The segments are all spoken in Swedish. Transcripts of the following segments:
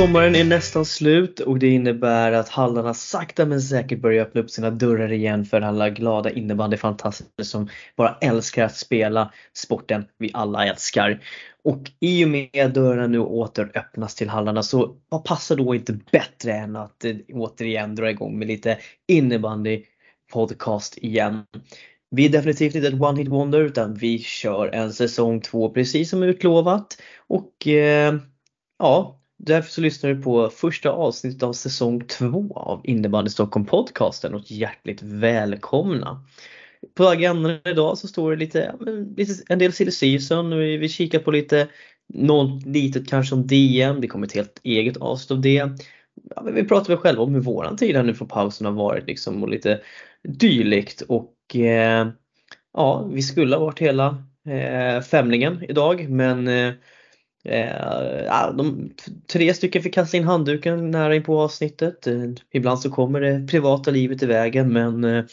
Sommaren är nästan slut och det innebär att hallarna sakta men säkert börjar öppna upp sina dörrar igen för alla glada innebandyfantaster som bara älskar att spela sporten vi alla älskar. Och i och med att dörrarna nu åter öppnas till hallarna så vad passar då inte bättre än att eh, återigen dra igång med lite innebandy podcast igen. Vi är definitivt inte ett one hit wonder utan vi kör en säsong två precis som utlovat. Och eh, ja, Därför så lyssnar du på första avsnittet av säsong 2 av Innebandy Stockholm podcasten och hjärtligt välkomna! På agendan idag så står det lite, en del silly season vi kikar på lite något litet kanske om DM, det kommer ett helt eget avsnitt av det. Ja, vi pratar väl själva om hur våran tid här nu från pausen har varit liksom och lite dylikt och eh, ja, vi skulle ha varit hela eh, Femlingen idag men eh, Eh, de, tre stycken fick kasta in handduken nära in på avsnittet. Eh, ibland så kommer det privata livet i vägen men eh,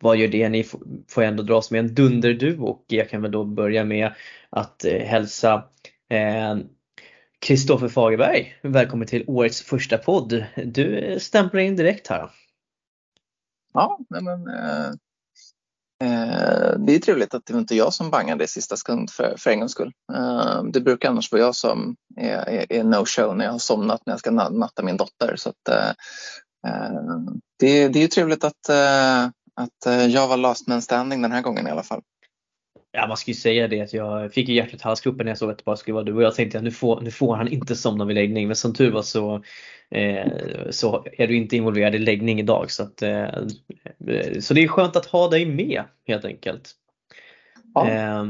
vad gör det? Ni får ändå dras med en dunderduo och jag kan väl då börja med att eh, hälsa Kristoffer eh, Fagerberg välkommen till årets första podd. Du eh, stämplar in direkt här. Ja, men, Eh, Eh, det är trevligt att det inte är jag som bangade i sista sekund för, för en gångs skull. Eh, det brukar annars vara jag som är, är, är no-show när jag har somnat när jag ska natta min dotter. Så att, eh, eh det, det är trevligt att, eh, att jag var last man standing den här gången i alla fall. Ja man ska ju säga det att jag fick ju hjärtat halsgropen när jag såg att det bara skulle vara du och jag tänkte att nu får, nu får han inte somna vid läggning. Men som tur var så, eh, så är du inte involverad i läggning idag. Så, att, eh, så det är skönt att ha dig med helt enkelt. Ja, eh,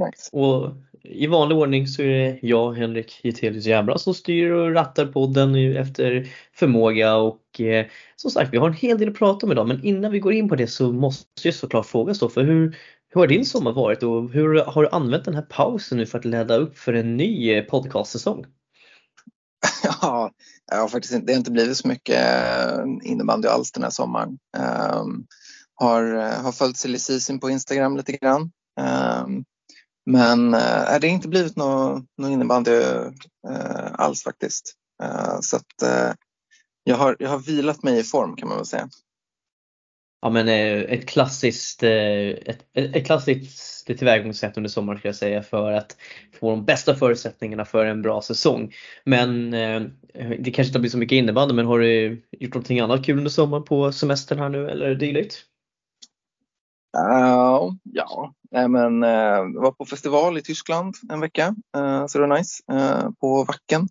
nice. Och i vanlig ordning så är det jag, Henrik Getelius Jävla som styr och rattar podden efter förmåga. Och eh, som sagt vi har en hel del att prata om idag. Men innan vi går in på det så måste jag såklart fråga så för hur, hur har din sommar varit och hur har du använt den här pausen nu för att ladda upp för en ny eh, podcastsäsong? Ja, jag har faktiskt inte, det har inte blivit så mycket eh, innebandy alls den här sommaren. Um, har, eh, har följt silly season på Instagram lite grann. Um, men uh, det har inte blivit någon nå innebandy uh, alls faktiskt. Uh, så att uh, jag, har, jag har vilat mig i form kan man väl säga ja, men eh, ett klassiskt, eh, ett, ett klassiskt tillvägagångssätt under sommaren skulle jag säga för att få de bästa förutsättningarna för en bra säsong. Men eh, det kanske inte blir så mycket innebandy men har du gjort någonting annat kul under sommaren på semestern här nu eller dylikt? Uh, ja, Nej, men uh, var på festival i Tyskland en vecka, uh, så det var nice, uh, på Wacken.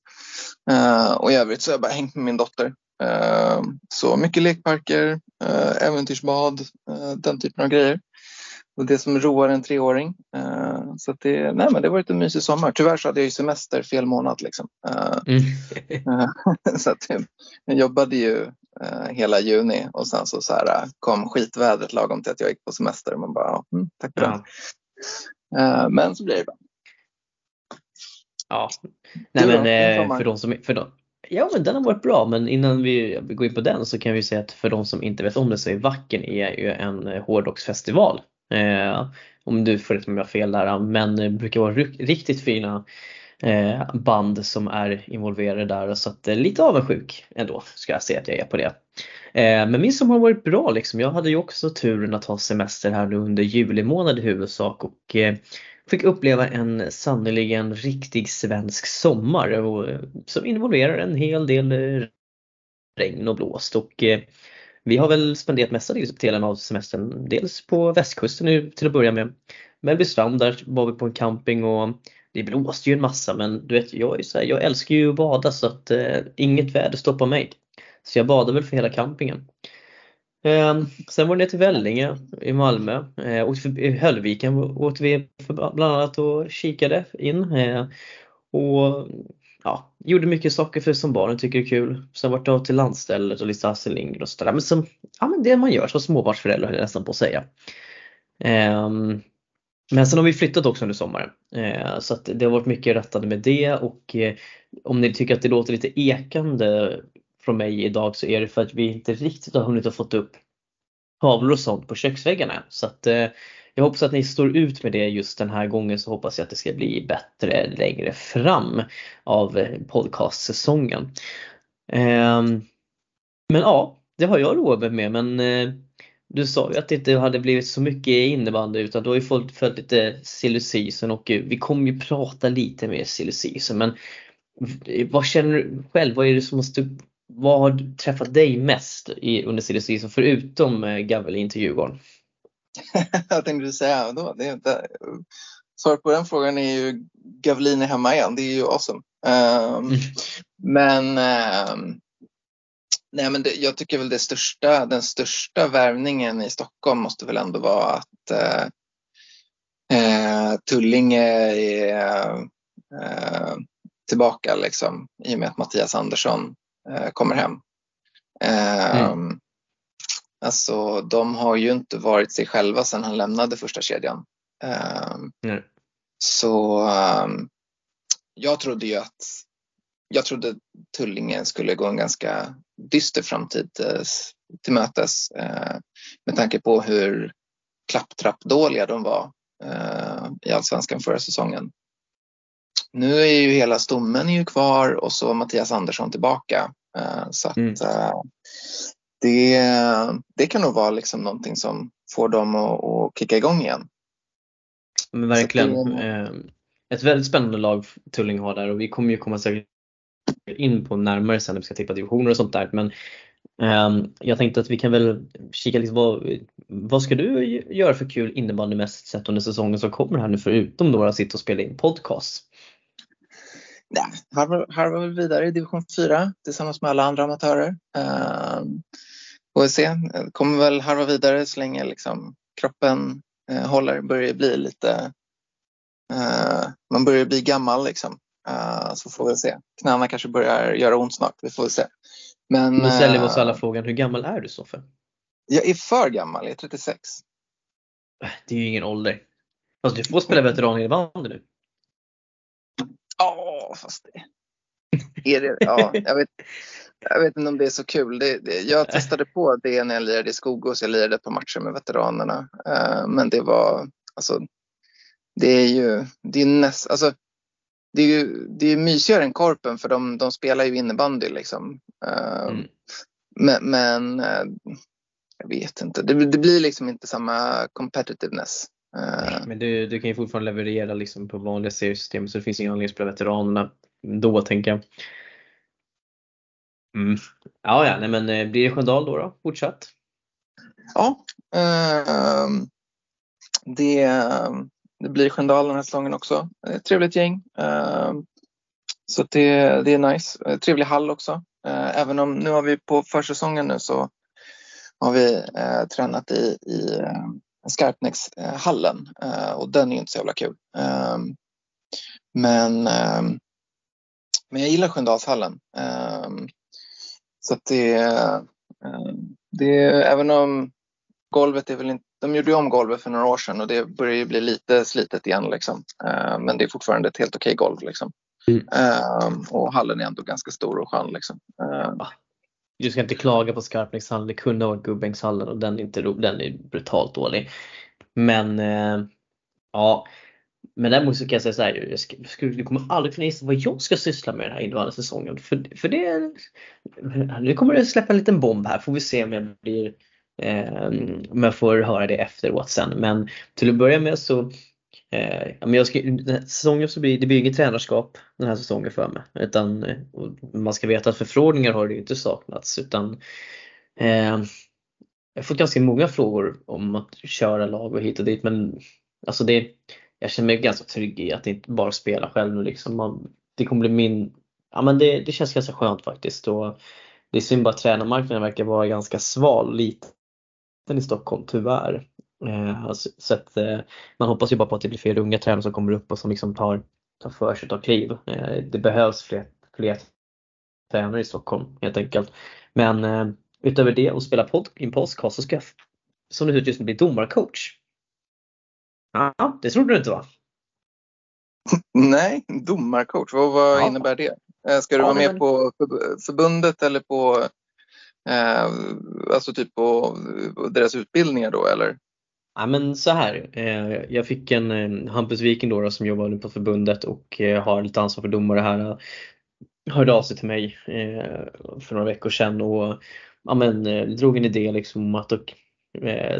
och i övrigt så har jag bara hängt med min dotter så mycket lekparker, eh, äventyrsbad, eh, den typen av grejer. Och det som roar en treåring. Eh, så det, nej, men det har varit en mysig sommar. Tyvärr så hade jag ju semester fel månad. Liksom. Eh, mm. så att jag jobbade ju eh, hela juni och sen så, så här, kom skitvädret lagom till att jag gick på semester. Man bara, mm, tack för ja. det. Eh, men så blir det bara. Ja, nej, men för de som, för de, Ja men den har varit bra men innan vi går in på den så kan vi säga att för de som inte vet om det så är Wacken är ju en eh, hårdrocksfestival. Eh, om du får rätt om jag har fel där men det brukar vara riktigt fina eh, band som är involverade där så att eh, lite avundsjuk ändå ska jag säga att jag är på det. Eh, men min som har varit bra liksom. Jag hade ju också turen att ha semester här nu under juli månad i huvudsak och eh, fick uppleva en sannoliken riktig svensk sommar eh, som involverar en hel del eh, regn och blåst och eh, vi har väl spenderat mesta delen av semestern dels på västkusten nu till att börja med. Mellbystrand där var vi på en camping och det blåste ju en massa men du vet jag, är så här, jag älskar ju att bada så att eh, inget väder stoppar mig. Så jag badade väl för hela campingen. Eh, sen var det ner till Vellinge i Malmö. Eh, åkte I Höllviken åkte vi bland annat och kikade in. Eh, och ja, gjorde mycket saker för som barnen tycker är kul. Sen vart jag till landstället och lite Astrid Lindgren och sådär. Men som, ja men det man gör som småbarnsförälder höll jag nästan på att säga. Eh, men sen har vi flyttat också under sommaren. Eh, så att det har varit mycket rättande med det och eh, om ni tycker att det låter lite ekande från mig idag så är det för att vi inte riktigt har hunnit att fått upp tavlor och sånt på köksväggarna. Så att eh, jag hoppas att ni står ut med det just den här gången så hoppas jag att det ska bli bättre längre fram av eh, podcastsäsongen. Eh, men ja, det har jag roat mig med men eh, du sa ju att det inte hade blivit så mycket innebandy utan du har ju fått följt lite silly season och eh, vi kommer ju prata lite mer silly season men vad känner du själv? Vad är det som har vad har träffat dig mest i, under silly season förutom eh, Gavelin till Djurgården? jag tänkte säga då, det är inte, svaret på den frågan är ju Gavelin är hemma igen, det är ju awesome. Um, mm. Men um, Nej, men det, jag tycker väl det största, den största värvningen i Stockholm måste väl ändå vara att eh, eh, Tullinge är eh, tillbaka liksom, i och med att Mattias Andersson kommer hem. Eh, mm. Alltså, de har ju inte varit sig själva sedan han lämnade första kedjan. Mm. Så um, jag trodde ju att jag trodde Tullinge skulle gå en ganska dyster framtid eh, till mötes eh, med tanke på hur klapptrappdåliga de var eh, i allsvenskan förra säsongen. Nu är ju hela stommen ju kvar och så Mattias Andersson tillbaka. Så att mm. det, det kan nog vara liksom någonting som får dem att, att kicka igång igen. Men verkligen. Det... Ett väldigt spännande lag Tulling har där och vi kommer ju komma säkert in på närmare sen när vi ska tippa divisioner och sånt där. Men um, jag tänkte att vi kan väl kika lite vad, vad ska du göra för kul innebandymässigt sett under säsongen som kommer här nu förutom då att sitta och spela in podcast? Nej, harvar väl vidare i division 4 tillsammans med alla andra amatörer. Får vi se, kommer väl harva vidare så länge liksom kroppen uh, håller, börjar bli lite uh, man börjar bli gammal liksom. Uh, så får vi se. Knäna kanske börjar göra ont snart. Vi får se. Men, nu ställer vi oss alla frågan, hur gammal är du Stoffe? Jag är för gammal, jag är 36. Det är ju ingen ålder. Fast du får spela veteran i bandy nu. Ja, fast det... Är det, ja, jag, vet, jag vet inte om det är så kul. Det, det, jag testade på det när jag lirade i Skogås. Jag lirade par matcher med veteranerna. Uh, men det var, alltså, det är ju, det är näst, alltså det är ju det är mysigare än Korpen för de, de spelar ju innebandy liksom. Eh, mm. Men, men, eh, jag vet inte, det, det, blir liksom inte samma competitiveness. Eh. Men du, du kan ju fortfarande leverera liksom på vanliga seriesystem så det finns ingen anledning att spela veteranerna då tänker jag. Mm. Ja, ja, nej, men blir det Sköndal då, då fortsatt? Ja, eh, det, det blir Sköndal den här säsongen också. Ett trevligt gäng. Ehm, så det, det är nice. Trevlig hall också. Eh, även om nu har vi på försäsongen nu så har vi eh, tränat i, i eh, Skarpnäckshallen och den är ju inte så jävla kul. Ehm, men, ehm, men jag gillar Sköndalshallen. Så att det, det, även om golvet är väl inte de gjorde om golvet för några år sedan och det börjar ju bli lite slitet igen. Liksom. Men det är fortfarande ett helt okej golv. Liksom. Mm. Och hallen är ändå ganska stor och skön. Liksom. Du ska inte klaga på Skarpnäckshallen, det kunde ha varit Gubbängshallen och den är, inte, den är brutalt dålig. Men eh, ja, men däremot så kan jag säga så här, jag ska, du kommer aldrig kunna gissa vad jag ska syssla med den här innebandysäsongen. För, för det, nu kommer det släppa en liten bomb här, får vi se om jag blir eh, om jag får höra det efteråt sen. Men till att börja med så Eh, men jag ska, säsongen så blir, det blir inget tränarskap den här säsongen för mig. Utan, eh, man ska veta att förfrågningar har det ju inte saknats. Utan, eh, jag har fått ganska många frågor om att köra lag och hit och dit. Men alltså det, jag känner mig ganska trygg i att inte bara spela själv nu. Liksom. Man, det kommer bli min, ja, men det, det känns ganska skönt faktiskt. Och det är synd bara att tränarmarknaden verkar vara ganska sval, liten i Stockholm tyvärr. Eh, alltså, så att, eh, man hoppas ju bara på att det blir fler unga tränare som kommer upp och som liksom tar, tar för sig, tar kliv. Eh, det behövs fler, fler tränare i Stockholm helt enkelt. Men utöver det och spela pod, in podcast så ska jag som det ser ut just nu bli domarcoach. Ja, det trodde du inte va? Nej, domarcoach, vad, vad ja. innebär det? Ska du ja, vara med men... på förbundet eller på Eh, alltså typ på deras utbildningar då eller? Ja, men så här, eh, jag fick en eh, Hampus Viking då, då som jobbar nu på förbundet och eh, har lite ansvar för domare här. Eh, hörde av sig till mig eh, för några veckor sedan och ja, men, eh, drog en idé liksom om att och,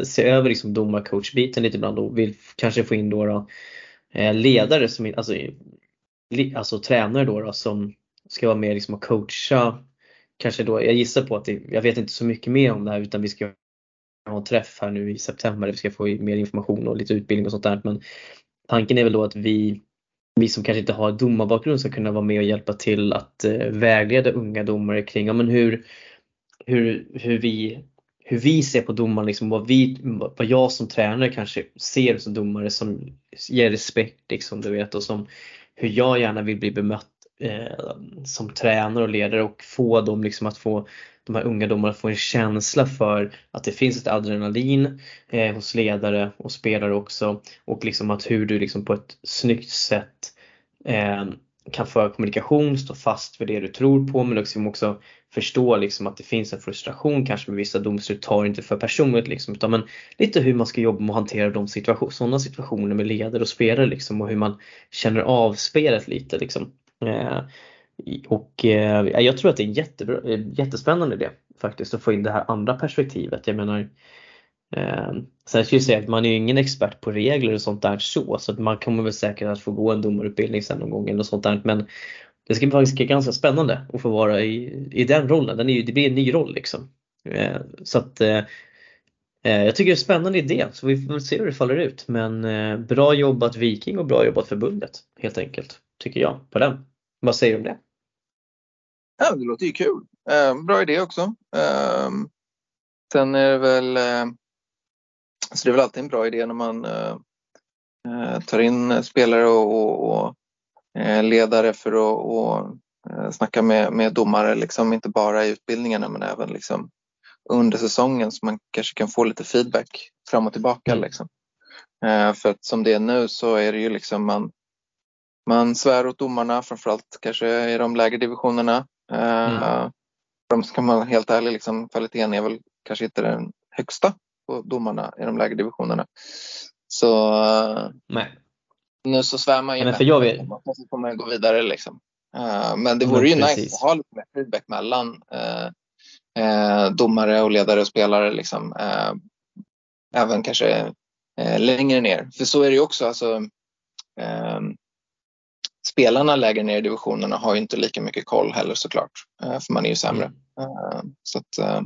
se över liksom domarcoachbiten lite ibland och vill kanske få in då, då ledare som alltså, alltså tränare då, då som ska vara med liksom och coacha kanske då, jag gissar på att det, jag vet inte så mycket mer om det här utan vi ska ha en träff här nu i september där vi ska få mer information och lite utbildning och sånt där. Men tanken är väl då att vi, vi som kanske inte har domarbakgrund ska kunna vara med och hjälpa till att eh, vägleda unga domare kring ja, men hur, hur, hur, vi, hur vi ser på domaren, liksom, vad, vi, vad jag som tränare kanske ser som domare som ger respekt liksom, du vet, och som, hur jag gärna vill bli bemött Eh, som tränare och ledare och få dem liksom att få de här unga domarna att få en känsla för att det finns ett adrenalin eh, hos ledare och spelare också och liksom att hur du liksom på ett snyggt sätt eh, kan föra kommunikation, stå fast för det du tror på men liksom också förstå liksom att det finns en frustration kanske med vissa domslut, tar inte för personligt liksom utan men lite hur man ska jobba med att hantera de situation, sådana situationer med ledare och spelare liksom och hur man känner av spelet lite liksom. Eh, och eh, jag tror att det är jättebra, eh, jättespännande det faktiskt att få in det här andra perspektivet. Jag menar, eh, sen ska jag säga att man är ju ingen expert på regler och sånt där så, så att man kommer väl säkert att få gå en domarutbildning sen någon gång eller sånt där. Men det ska faktiskt bli ganska spännande att få vara i, i den rollen. Den är ju, det blir en ny roll liksom. Eh, så att eh jag tycker det är en spännande idé så vi får se hur det faller ut. Men eh, bra jobbat Viking och bra jobbat förbundet helt enkelt. Tycker jag på den. Vad säger du om det? Ja, det låter ju kul. Eh, bra idé också. Eh, sen är det väl eh, så det är väl alltid en bra idé när man eh, eh, tar in spelare och, och, och eh, ledare för att och, snacka med, med domare, liksom, inte bara i utbildningarna men även liksom, under säsongen så man kanske kan få lite feedback fram och tillbaka. Mm. Liksom. för att som det är nu så är det ju liksom man, man svär åt domarna, framförallt kanske i de lägre divisionerna. Mm. Uh, de ska man helt ärlig, liksom, kvaliteten är väl kanske inte den högsta på domarna i de lägre divisionerna. Så uh, Nej. nu så svär man ju men för jag och så får man gå vidare. Liksom. Uh, men det vore ju precis. nice att ha lite mer feedback mellan domare och ledare och spelare. Liksom. även kanske längre ner. För så är det ju också. Alltså, spelarna lägre ner i divisionerna har ju inte lika mycket koll heller såklart, eh, för man är ju sämre. Mm. Eh, så att, eh,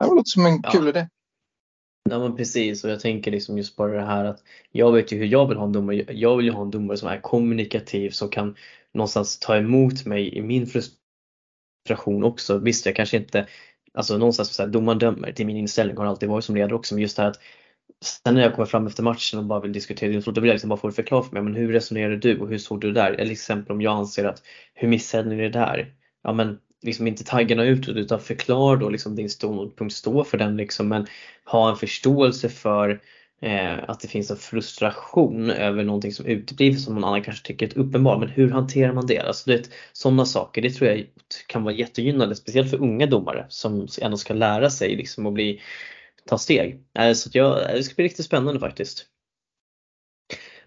det låter som en kul idé. Ja men precis och jag tänker liksom just på det här att jag vet ju hur jag vill ha en domare. Jag vill ju ha en domare som är kommunikativ som kan någonstans ta emot mig i min frustration också. Visst jag kanske inte, alltså någonstans så här, domaren dömer, till min inställning har alltid varit som ledare också men just det här att Sen när jag kommer fram efter matchen och bara vill diskutera din då vill jag liksom bara få det förklarat för mig. Men hur resonerar du och hur såg du det där? Eller exempel om jag anser att hur missade ni det där? Ja men liksom inte taggarna utåt utan förklara då liksom din ståndpunkt, stå för den liksom men ha en förståelse för eh, att det finns en frustration över någonting som uteblir som någon annan kanske tycker är uppenbart. Men hur hanterar man det? Alltså, det sådana saker, det tror jag kan vara jättegynnande, speciellt för unga domare som ändå ska lära sig liksom att bli ta steg. Eh, så jag, det ska bli riktigt spännande faktiskt.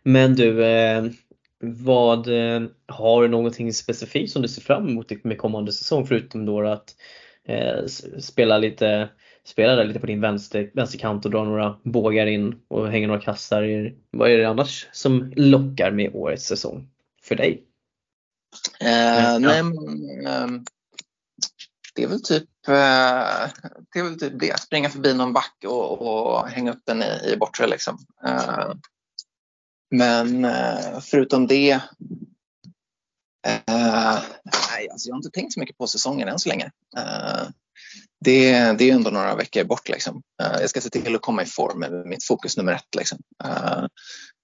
Men du, eh, vad, eh, har du någonting specifikt som du ser fram emot med kommande säsong förutom då att spela lite spela där lite på din vänster, vänsterkant och dra några bågar in och hänga några kassar. Vad är det annars som lockar med årets säsong för dig? Eh, ja. nej, men, det är väl typ eh, det, är väl typ det. Springa förbi någon back och, och hänga upp den i, i bortre. Liksom. Eh, men eh, förutom det nej, alltså jag har inte tänkt så mycket på säsongen än så länge. Det, det är ändå några veckor bort. Liksom. Jag ska se till att komma i form med mitt fokus nummer ett. Liksom.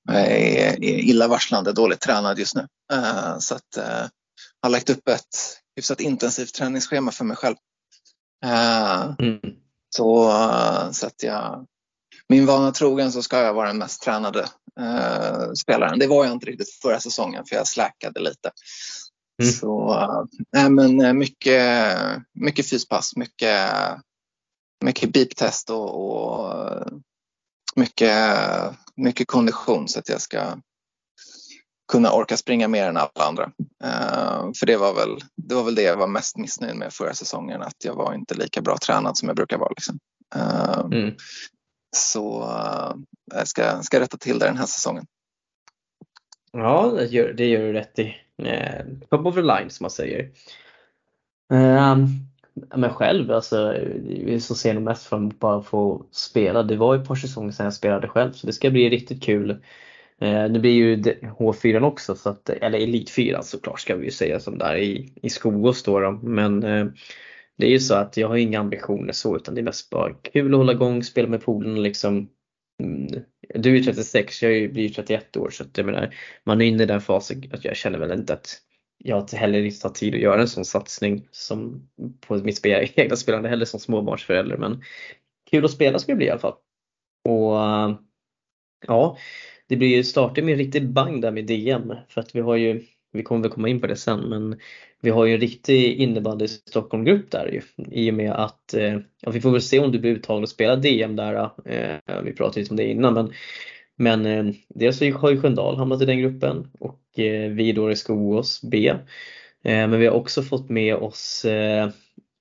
Jag är illavarslande dåligt tränad just nu. Så att jag har lagt upp ett hyfsat intensivt träningsschema för mig själv. Uh, mm. så, så att jag, min vana trogen så ska jag vara den mest tränade uh, spelaren. Det var jag inte riktigt förra säsongen för jag släkade lite. Mm. Så uh, men mycket, mycket fyspass, mycket, mycket beep-test och, och mycket, mycket kondition så att jag ska kunna orka springa mer än alla andra. Uh, för det var, väl, det var väl det jag var mest missnöjd med förra säsongen, att jag var inte lika bra tränad som jag brukar vara. Liksom. Uh, mm. Så uh, jag ska, ska rätta till det den här säsongen. Ja, det gör, det gör du rätt i. Eh, top of the line som man säger. Um, men själv, alltså, så ser nog mest fram emot bara att få spela. Det var ju ett par säsonger sedan jag spelade själv så det ska bli riktigt kul. Eh, nu blir ju H4 också, så att, eller Elit 4 såklart ska vi ju säga som där i, i Skogås då, då. Men eh, det är ju så att jag har inga ambitioner så utan det är mest bara kul att hålla igång, spela med poolen och liksom mm, du är 36, jag blir 31 år så att jag menar, man är inne i den fasen att jag känner väl inte att jag heller inte har tid att göra en sån satsning som på mitt spel, egna spelande heller som småbarnsförälder men kul att spela ska det bli i alla fall. Och eh, ja, det blir ju starten med en riktig bang där med DM för att vi har ju, vi kommer väl komma in på det sen, men vi har ju en riktig innebandy Stockholmgrupp där ju i och med att eh, ja, vi får väl se om du blir uttagen och spela DM där. Eh, vi pratade lite om det innan men men eh, dels har ju Sköndal hamnat i den gruppen och eh, vi då i Skogås B. Eh, men vi har också fått med oss eh,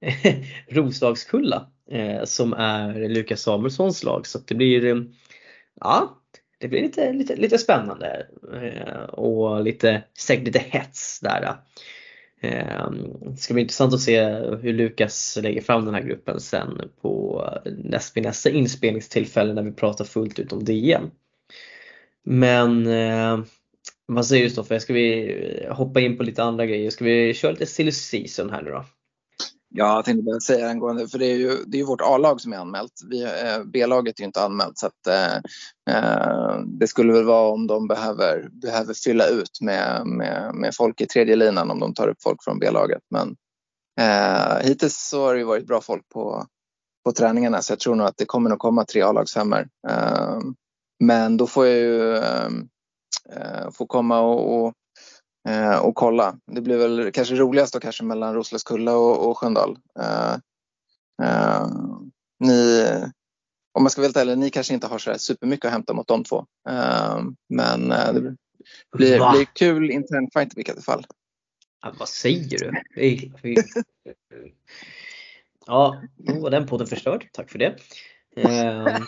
Roslagskulla eh, som är Lukas Samuelssons lag så det blir eh, ja, det blir lite, lite, lite spännande eh, och lite, säkert lite hets där. Eh. Ehm, det ska bli intressant att se hur Lukas lägger fram den här gruppen sen på nästa, nästa inspelningstillfälle när vi pratar fullt ut om DM. Men eh, vad säger du Stoffe, ska vi hoppa in på lite andra grejer? Ska vi köra lite silly season här nu då? Ja, jag tänkte bara säga angående, för det är ju, det är ju vårt A-lag som är anmält. Eh, B-laget är ju inte anmält så att eh, eh, det skulle väl vara om de behöver, behöver fylla ut med, med, med folk i tredje linan om de tar upp folk från B-laget. Men eh, hittills så har det ju varit bra folk på, på träningarna så jag tror nog att det kommer nog komma tre A-lagsfemmor. Eh, men då får jag ju eh, eh få komma och, och eh, och kolla. Det blir väl kanske roligast då kanske mellan Roslagskulla och, och Sköndal. Eh, eh, ni, om man ska vara helt ärlig, ni kanske inte har så supermycket att hämta mot de två. Eh, men eh, det blir, blir, blir kul intern fight i vilket fall. Ja, vad säger du? Ja, då var den podden förstörd. Tack för det. Eh,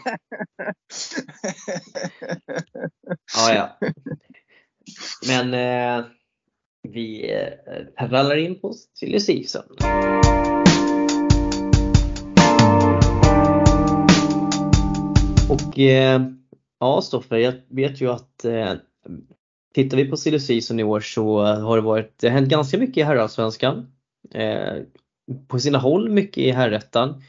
ja, ja. Men eh, vi eh, rallar in på silly season. Och eh, ja Stoffer, jag vet ju att eh, tittar vi på silly season i år så har det varit, det har hänt ganska mycket i herrallsvenskan. Eh, på sina håll mycket i herrettan.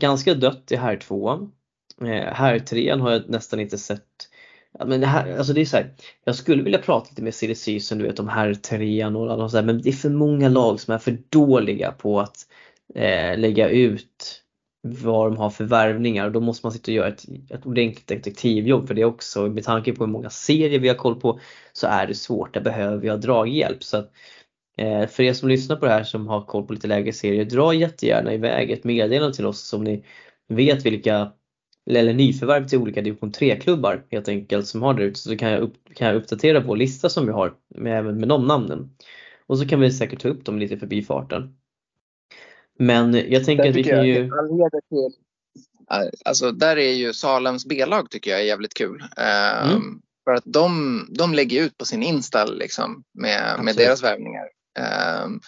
Ganska dött i herrtvåan. Eh, herrtrean har jag nästan inte sett men det här, alltså det är så här, jag skulle vilja prata lite med CDC som du vet om här trean och alla så men det är för många lag som är för dåliga på att eh, lägga ut vad de har för värvningar och då måste man sitta och göra ett, ett ordentligt detektivjobb för det också. Med tanke på hur många serier vi har koll på så är det svårt, där behöver vi ha draghjälp. Så att, eh, för er som lyssnar på det här som har koll på lite lägre serier, dra jättegärna iväg ett meddelande till oss om ni vet vilka eller nyförvärv till olika division 3-klubbar helt enkelt som har det ute så kan jag, upp, kan jag uppdatera vår lista som vi har med, även med de namnen. Och så kan vi säkert ta upp dem lite förbi farten. Men jag tänker att vi kan ju... Till, alltså där är ju Salems B-lag tycker jag är jävligt kul. Ehm, mm. För att de, de lägger ut på sin Insta liksom, med, med deras värvningar. Um,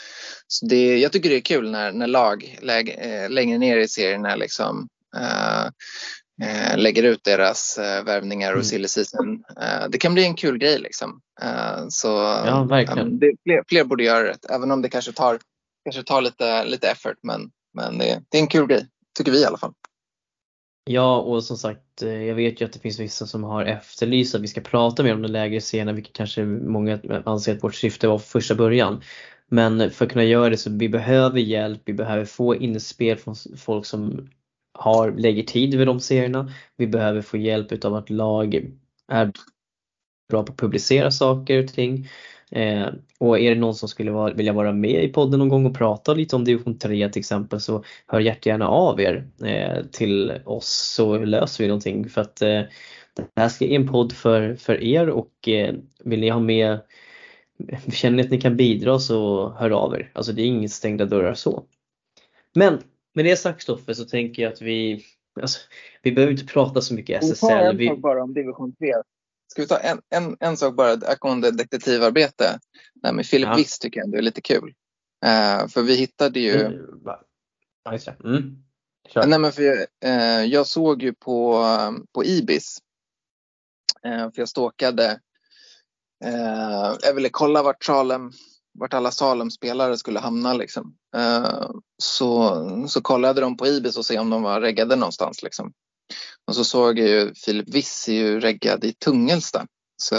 så det, jag tycker det är kul när, när lag läg, äh, längre ner i serien är liksom, uh, eh, lägger ut deras eh, värvningar och mm. silly season. Eh, det kan bli en kul grej liksom. Eh, så ja, verkligen. Det, fler, fler, borde göra det, även om det kanske tar, kanske tar lite, lite effort. Men, men det, det är en kul grej, tycker vi i alla fall. Ja och som sagt eh, jag vet ju att det finns vissa som har efterlyst att vi ska prata mer om den lägre scenen vilket kanske många anser att vårt syfte var från första början. Men för att kunna göra det så vi behöver hjälp, vi behöver få inspel från folk som har, lägger tid vid de serierna. Vi behöver få hjälp utav att lag är bra på att publicera saker och ting. Eh, och är det någon som skulle vara, vilja vara med i podden någon gång och prata lite om division 3 till exempel så hör jättegärna av er eh, till oss så löser vi någonting för att eh, det här ska är en podd för, för er och eh, vill ni ha med Känner ni att ni kan bidra så hör av er. Alltså det är inget stängda dörrar så. Men med det sagt Stoffe så tänker jag att vi, alltså, vi behöver inte prata så mycket SSL. Vi tar en sak bara om division 3. Ska vi ta en, en, en sak bara angående detektivarbete? Det här med Philip ja. Wiss tycker jag ändå är lite kul. Uh, för vi hittade ju... Mm. Nej, men för jag, uh, jag såg ju på, på Ibis. Uh, för jag stalkade Eh, jag ville kolla vart Salem, vart alla Salem-spelare skulle hamna liksom. Eh, så, så kollade de på Ibis och se om de var reggade någonstans liksom. Och så såg jag ju Filip Wiss är ju reggad i Tungelsta. Så,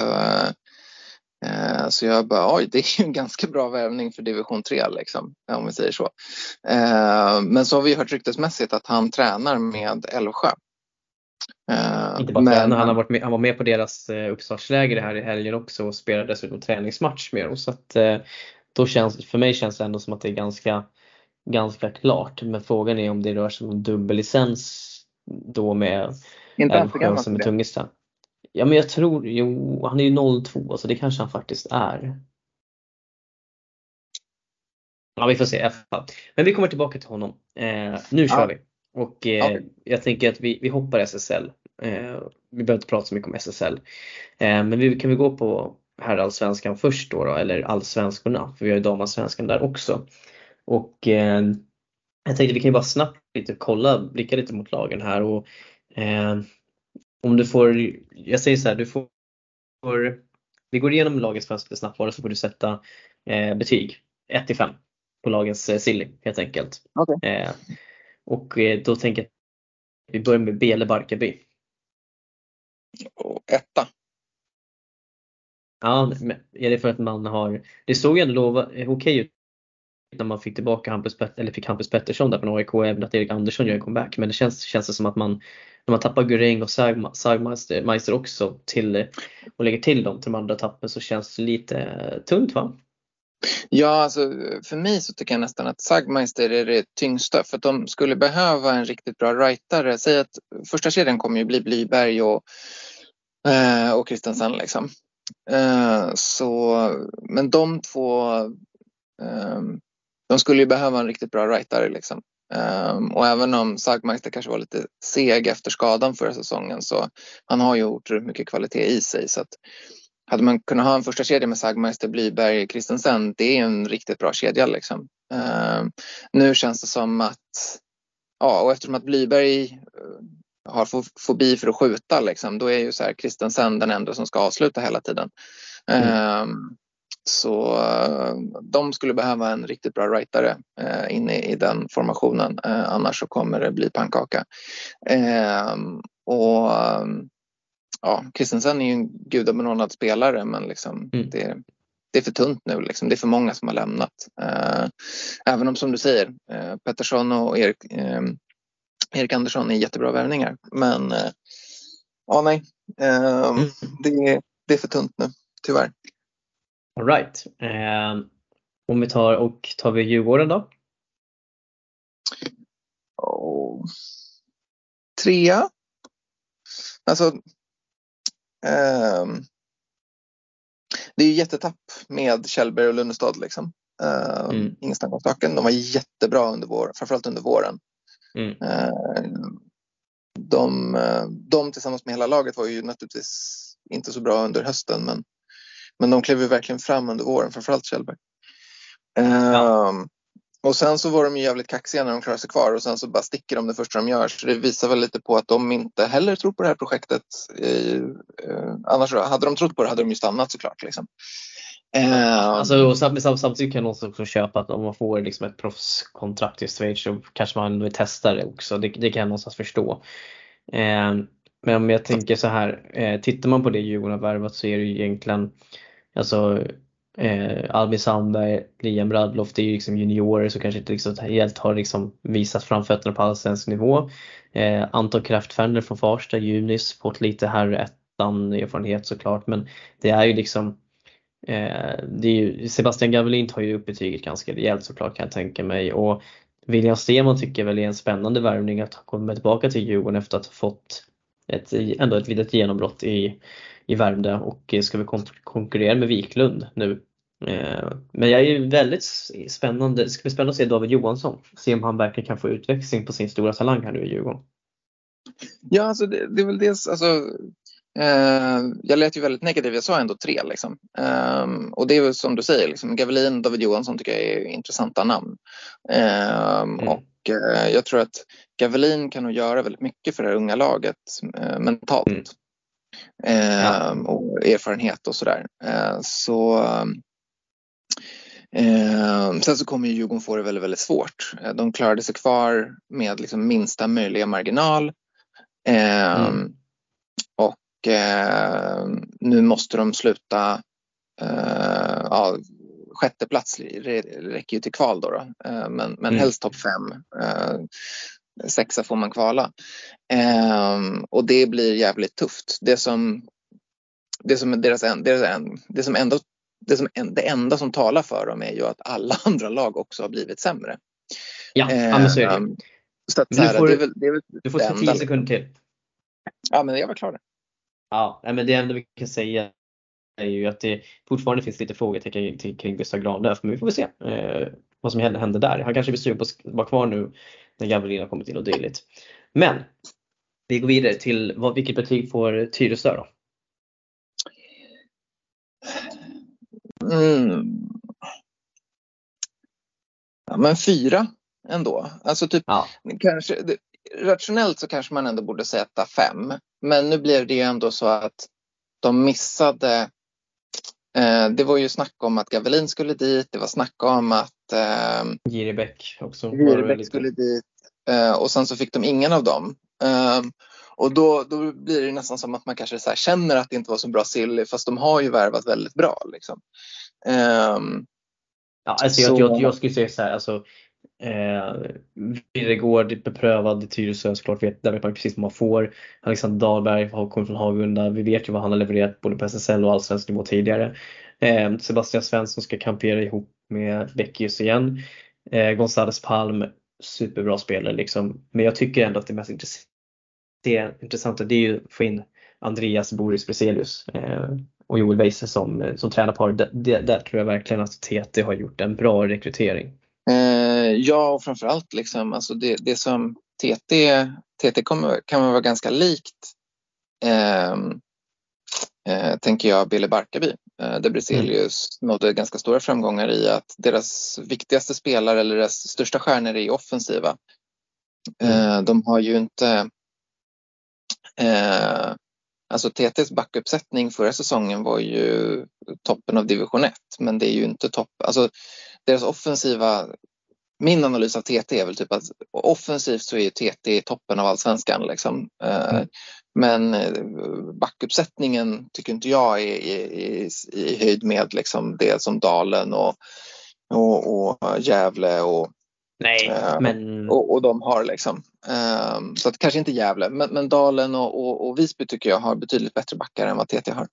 eh, så jag bara, oj, det är ju en ganska bra värvning för division 3 liksom, om vi säger så. Eh, men så har vi hört ryktesmässigt att han tränar med Älvsjö. Uh, Inte bara men, träna, han, har varit med, han var med på deras uh, uppstartsläger här i helgen också och spelade dessutom träningsmatch med dem. Så att, uh, då känns, för mig känns det ändå som att det är ganska, ganska klart. Men frågan är om det rör sig om dubbellicens då med Älvsjö som är Tungesta. Ja men jag tror, jo han är ju 02 så det kanske han faktiskt är. Ja vi får se. Men vi kommer tillbaka till honom. Eh, nu kör ja. vi. Och eh, okay. jag tänker att vi, vi hoppar SSL. Eh, vi behöver inte prata så mycket om SSL. Eh, men vi kan vi gå på herrallsvenskan först då, då eller allsvenskorna, för vi har ju damallsvenskan där också. Och eh, jag tänkte vi kan ju bara snabbt lite kolla, blicka lite mot lagen här och eh, om du får, jag säger så här, du får, vi går igenom lagens fönster snabbt bara så får du sätta eh, betyg 1 till 5 på lagens eh, silly helt enkelt. Okay. Och eh, då tänker jag att vi börjar med Bele Barkarby. Och etta. Ja, är det för att man har, det såg ju ändå okej okay ut när man fick tillbaka Hampus, eller fick Hampus Pettersson där från AIK även att Erik Andersson gör en comeback. Men det känns, känns det som att man, när man tappar Guring och Sagmeister också till och lägger till dem till de andra tappen så känns det lite tunt va? Ja, alltså, för mig så tycker jag nästan att Sagmeister är det tyngsta för att de skulle behöva en riktigt bra rightare. Säg att första kedjan kommer ju bli Blyberg och, eh, och Kristensen liksom. Eh, så, men de två, eh, de skulle ju behöva en riktigt bra rightare liksom. Um, och även om Sagmeister kanske var lite seg efter skadan förra säsongen så han har ju otroligt mycket kvalitet i sig. Så att hade man kunnat ha en första kedja med Sagmeister, Blyberg, Kristensen, det är en riktigt bra kedja. Liksom. Uh, nu känns det som att, ja, och eftersom att Blyberg uh, har fobi för att skjuta, liksom, då är ju så här Kristensen den enda som ska avsluta hela tiden. Mm. Uh, så de skulle behöva en riktigt bra rightare uh, inne i den formationen. Uh, annars så kommer det bli pannkaka. Uh, och ja, Christensen är ju en gudabenådad spelare men liksom mm. det, det, är för tunt nu. Liksom. Det är för många som har lämnat. Eh, även om som du säger, eh, Pettersson och Erik, eh, Erik Andersson är jättebra värvningar. Men eh, ja, nej, eh, mm. det, det är för tunt nu, tyvärr. All right. Eh, om vi tar och tar vi Djurgården då? Oh. Trea. Alltså det är ju jättetapp med Kjellberg och Lunnestad. Liksom. Uh, mm. Ingen snack om saken. De var jättebra under våren, framförallt under våren. Mm. Uh, de, de tillsammans med hela laget var ju naturligtvis inte så bra under hösten men, men de klev ju verkligen fram under våren, framförallt Kjellberg. Ja. Ehm, och sen så var de ju jävligt kaxiga när de klarade sig kvar och sen så bara sticker de det första de gör. Så det visar väl lite på att de inte heller tror på det här projektet. Eh, annars hade de trott på det hade de ju stannat såklart. Liksom. Eh, alltså, och samtidigt kan man också köpa att om man får liksom ett proffskontrakt i Schweiz så kanske man vill testa det också. Det, det kan jag någonstans förstå. Eh, men om jag tänker så här, eh, tittar man på det Djurgården har värvat så är det ju egentligen alltså Eh, Albin Sandberg, Liam Radloff, det är ju liksom juniorer som kanske inte liksom helt har liksom visat framfötterna på allsvensk nivå. Eh, Anton Kraftfender från Farsta, Junis, fått lite här ettan erfarenhet såklart men det är ju liksom Eh, det är ju, Sebastian Gavelin tar ju upp betyget ganska rejält såklart kan jag tänka mig och William Stenman tycker jag väl är en spännande värvning att komma tillbaka till Djurgården efter att ha fått ett, ändå ett litet genombrott i, i Värmdö och ska väl konkurrera med Wiklund nu. Eh, men jag är väldigt spännande, det ska bli spännande att se David Johansson, se om han verkligen kan få utväxling på sin stora talang här nu i Djurgården. Ja, alltså det, det är väl dels, alltså, eh, jag lät ju väldigt negativ, jag sa ändå tre liksom. Eh, och det är som du säger, liksom, Gavelin, David Johansson tycker jag är intressanta namn. Eh, mm. Och eh, jag tror att Gavelin kan nog göra väldigt mycket för det här unga laget mentalt. Ja. Ehm, och erfarenhet och sådär. Eh, så Eh, sen så kommer ju Djurgården få det väldigt, väldigt svårt. De klarade sig kvar med liksom minsta möjliga marginal. Eh, mm. Och eh, nu måste de sluta, eh, ja, sjätte plats räcker ju till kval då, då. men, men mm. helst topp fem. Sexa får man kvala. och det blir jävligt tufft. Det som, det som, deras, deras, det som ändå det, som, det enda som talar för dem är ju att alla andra lag också har blivit sämre. Ja, men så är det. Ehm, så att, du, får, det är väl, det är väl du får 10 sekunder till. Ja, men jag var klar där. Ja, men det enda vi kan säga är ju att det fortfarande finns lite frågetecken kring Gustav Granlöf, men vi får väl se eh, vad som händer där. Han kanske blir sugen på att vara kvar nu när Gabriel har kommit in och dylikt. Men vi går vidare till vad, vilket betyg får Tyresö då? Mm. Ja, men fyra ändå. Alltså typ, ja. kanske, rationellt så kanske man ändå borde sätta fem. Men nu blev det ändå så att de missade eh, det var ju snack om att Gavelin skulle dit, det var snack om att eh, Giribäck också. Giribäck skulle dit eh, och sen så fick de ingen av dem. Eh, och då, då blir det nästan som att man kanske så känner att det inte var så bra silly fast de har ju värvat väldigt bra. Liksom. Um, ja, alltså jag, jag, jag, skulle säga så här, alltså, eh, Virregård beprövad i Tyresö såklart, vet, där vet man precis vad man får. Alexander Dahlberg kommer från Hagunda, vi vet ju vad han har levererat både på SSL och allsvensk nivå tidigare. Eh, Sebastian Svensson ska kampera ihop med Beckius igen. Eh, Gonzales Palm, superbra spelare liksom. Men jag tycker ändå att det mest det intressanta det är ju att få in Andreas Boris Breselius eh, och Joel Weise som, eh, som tränarpar. Där, där tror jag verkligen att TT har gjort en bra rekrytering. Eh, ja, och framförallt liksom, alltså det, det som TT, TT kommer, kan vara ganska likt eh, eh, tänker jag Billy Barkarby eh, där Breselius mm. nådde ganska stora framgångar i att deras viktigaste spelare eller deras största stjärnor är offensiva. Mm. Eh, de har ju inte Eh, alltså TTs backuppsättning förra säsongen var ju toppen av division 1 men det är ju inte topp. Alltså deras offensiva min analys av TT är väl typ att offensivt så är TT toppen av allsvenskan. Liksom. Eh, mm. Men eh, backuppsättningen tycker inte jag är i, i, i höjd med liksom det som Dalen och, och, och Gävle och Nej, uh, men... Och, och de har liksom. Um, så att kanske inte Gävle, men, men Dalen och, och, och, Visby tycker jag har betydligt bättre backar än vad TT har.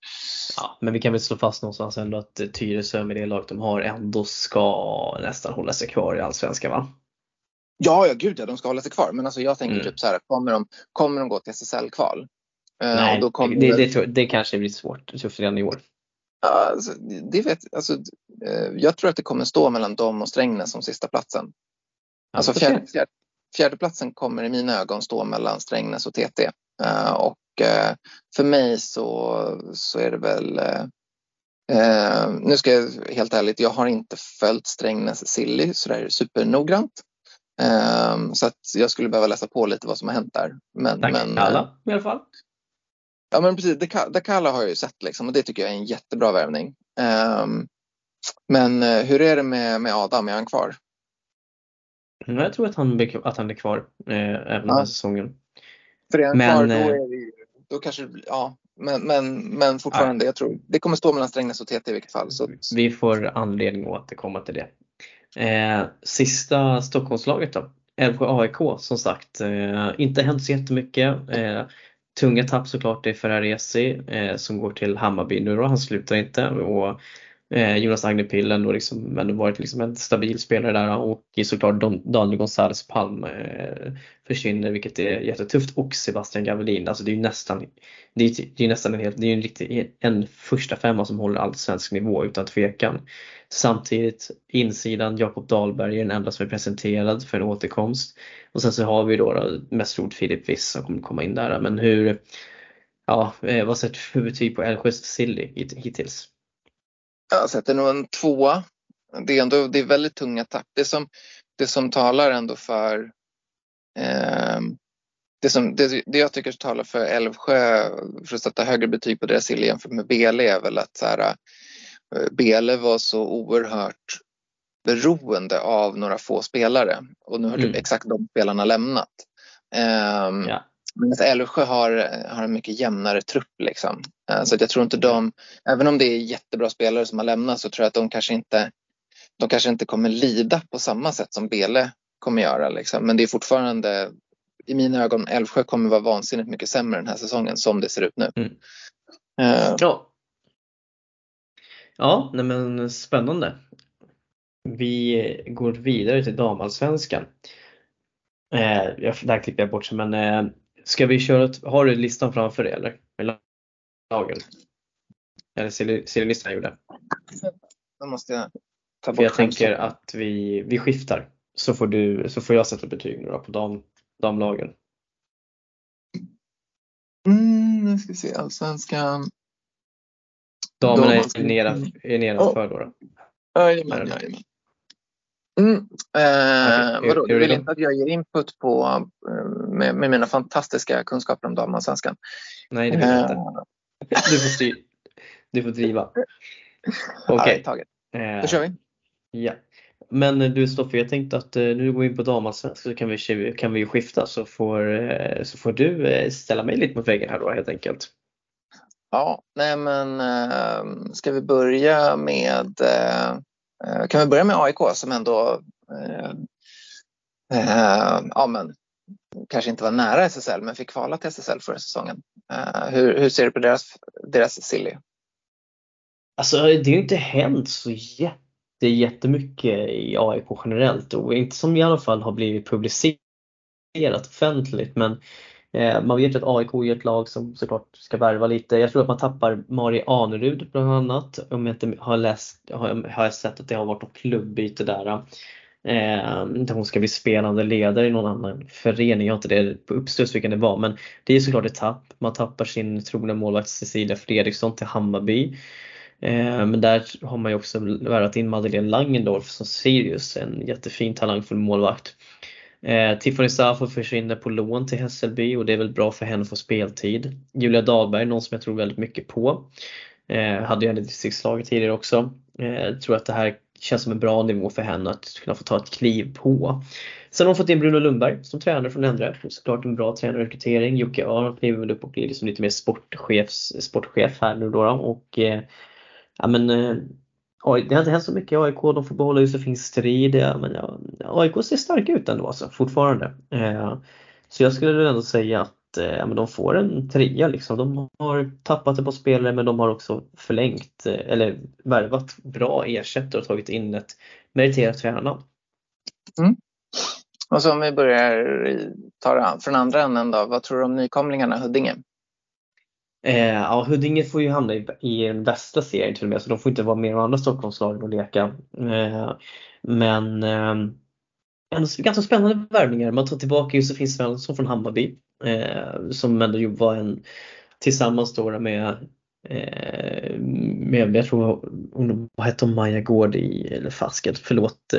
Ja, men vi kan väl slå fast någonstans ändå att Tyresö med det lag de har ändå ska nästan hålla sig kvar i Allsvenskan va? Ja, ja gud ja, de ska hålla sig kvar. Men alltså jag tänker mm. typ så här, kommer de, kommer de gå till SSL-kval? Uh, Nej, kommer det, det, det, det kanske blir svårt, tufft redan i år. Alltså, det vet, alltså, uh, jag tror att det kommer stå mellan dem och Strängnäs som sista platsen. Alltså fjärde, fjärde, fjärdeplatsen kommer i mina ögon stå mellan Strängnäs och TT. Eh, och uh, för mig så, så är det väl uh, nu ska jag helt ärligt, jag har inte följt Strängnäs Silly sådär supernoggrant. så att jag skulle behöva läsa på lite vad som har hänt där. Men, Tack men, alla i alla fall. Ja men precis, Dakala har jag ju sett liksom, och det tycker jag är en jättebra värvning. men hur är det med, med Adam, är han kvar? Jag tror att han, att han är kvar eh, även ja. den här säsongen. För är han men, kvar då, eh, är det, då kanske ja, men, men, men fortfarande, ja. jag tror det kommer stå mellan Strängnäs och TT i vilket fall. Så. Vi får anledning att återkomma till det. Eh, sista Stockholmslaget då. Älvsjö AIK som sagt, eh, inte hänt så jättemycket. Eh, tunga tapp såklart är Ferraresi eh, som går till Hammarby nu då, han slutar inte. Och Eh, Jonas Agnepillen och liksom ändå varit liksom en stabil spelare där och såklart Daniel Gonzales Palm eh, försvinner vilket är jättetufft och Sebastian Gavelin. Alltså det är ju nästan, det är, det är nästan en, helt, det är en, riktig, en första femma som håller allsvensk nivå utan tvekan. Samtidigt insidan Jakob Dahlberg är den enda som är presenterad för en återkomst. Och sen så har vi då, då mest roligt Filip Wiss som kommer komma in där. Men hur, ja, eh, vad sätter du för betyg på Älvsjös Silly hittills? Jag sätter nog en tvåa. Det är, ändå, det är väldigt tunga tapp. Det som, det som talar ändå för eh, det, som, det, det, jag tycker talar för Älvsjö för att sätta högre betyg på deras sill jämfört med Bele är väl att så här, eh, Bele var så oerhört beroende av några få spelare och nu har mm. exakt de spelarna lämnat. Um, ja. Men Älvsjö har, har en mycket jämnare trupp. Liksom. Uh, så jag tror inte de, även om det är jättebra spelare som har lämnat så tror jag att de kanske inte, de kanske inte kommer lida på samma sätt som Bele kommer göra. Liksom. Men det är fortfarande, i mina ögon, Älvsjö kommer vara vansinnigt mycket sämre den här säsongen som det ser ut nu. Mm. Uh, ja, ja nej men spännande. Vi går vidare till damallsvenskan. Eh, där klipper jag bort sig men eh, ska vi köra, har du listan framför dig eller? Med lagen? Eller ser du listan jag gjorde? Då måste jag ta bort För Jag tänker att vi, vi skiftar så får, du, så får jag sätta betyg nu då på dam, damlagen. Mm, nu ska vi se, allsvenskan. Damerna är, nedanför då. då. Jajamän, jajamän. Mm. Eh, okay. vadå, du vill inte att jag ger input på, eh, med, med mina fantastiska kunskaper om damallsvenskan? Nej, det vill jag inte. Eh. Du får, styr, du får driva. Okej. Okay. Ja, Då kör vi. Ja. Men du Stoffe, jag tänkte att nu går vi in på damallsvenskan så kan vi, kan vi skifta så får, så får du ställa mig lite mot väggen här då helt enkelt. Ja, nej men ska vi börja med Eh, Eh, kan vi börja med AIK som ändå eh, eh, ja, men, kanske inte var nära SSL men fick kvala till SSL förra säsongen. Eh, hur, hur, ser du på deras, deras silly? Alltså det har ju inte hänt så jätte, jättemycket i AIK generellt och inte som i alla fall har blivit publicerat offentligt men Eh, Eh, man vet ju att AIK är ett lag som såklart ska värva lite. Jag tror att man tappar Mari Anerud bland annat. Om jag inte har läst, har, har jag sett att det har varit något klubbyte där. Eh, där hon ska bli spelande ledare i någon annan förening. Jag har inte det på uppstuds vilken det var men det är såklart ett tapp. Man tappar sin trogna målvakt Cecilia Fredriksson till Hammarby. Eh, men där har man ju också värvat in Madeleine Langendorf som Sirius, en jättefin talangfull målvakt. Eh, Tiffany Safo försvinner på lån till Hässelby och det är väl bra för henne att få speltid. Julia Dahlberg, någon som jag tror väldigt mycket på. Eh, hade ju henne i distriktslaget tidigare också. Eh, tror att det här känns som en bra nivå för henne att kunna få ta ett kliv på. Sen har hon fått in Bruno Lundberg som tränare från Endre. Såklart en bra tränarrekrytering. Jocke Öhrn kliver väl upp och blir liksom lite mer sportchefs, sportchef här nu då. Och, eh, ja, men, eh, det har inte hänt så mycket i AIK. De får behålla Josefin Strid. Men ja, AIK ser starka ut ändå alltså, fortfarande. Eh, så jag skulle ändå säga att eh, de får en trea. Liksom. De har tappat ett par spelare men de har också förlängt eh, eller värvat bra ersättare och tagit in ett meriterat tränarnamn. Mm. Och så om vi börjar ta det från andra änden då. Vad tror du om nykomlingarna Huddinge? Eh, ja, Huddinge får ju hamna i, i den bästa serien till och med så de får inte vara med i de andra Stockholmslagen och leka. Eh, men eh, ganska spännande värvningar. Man tar tillbaka Josefin Svensson från Hammarby eh, som ändå var en tillsammans då med eh, med, jag tror hon, vad hette hon, Maja Gård i, eller fasket, förlåt,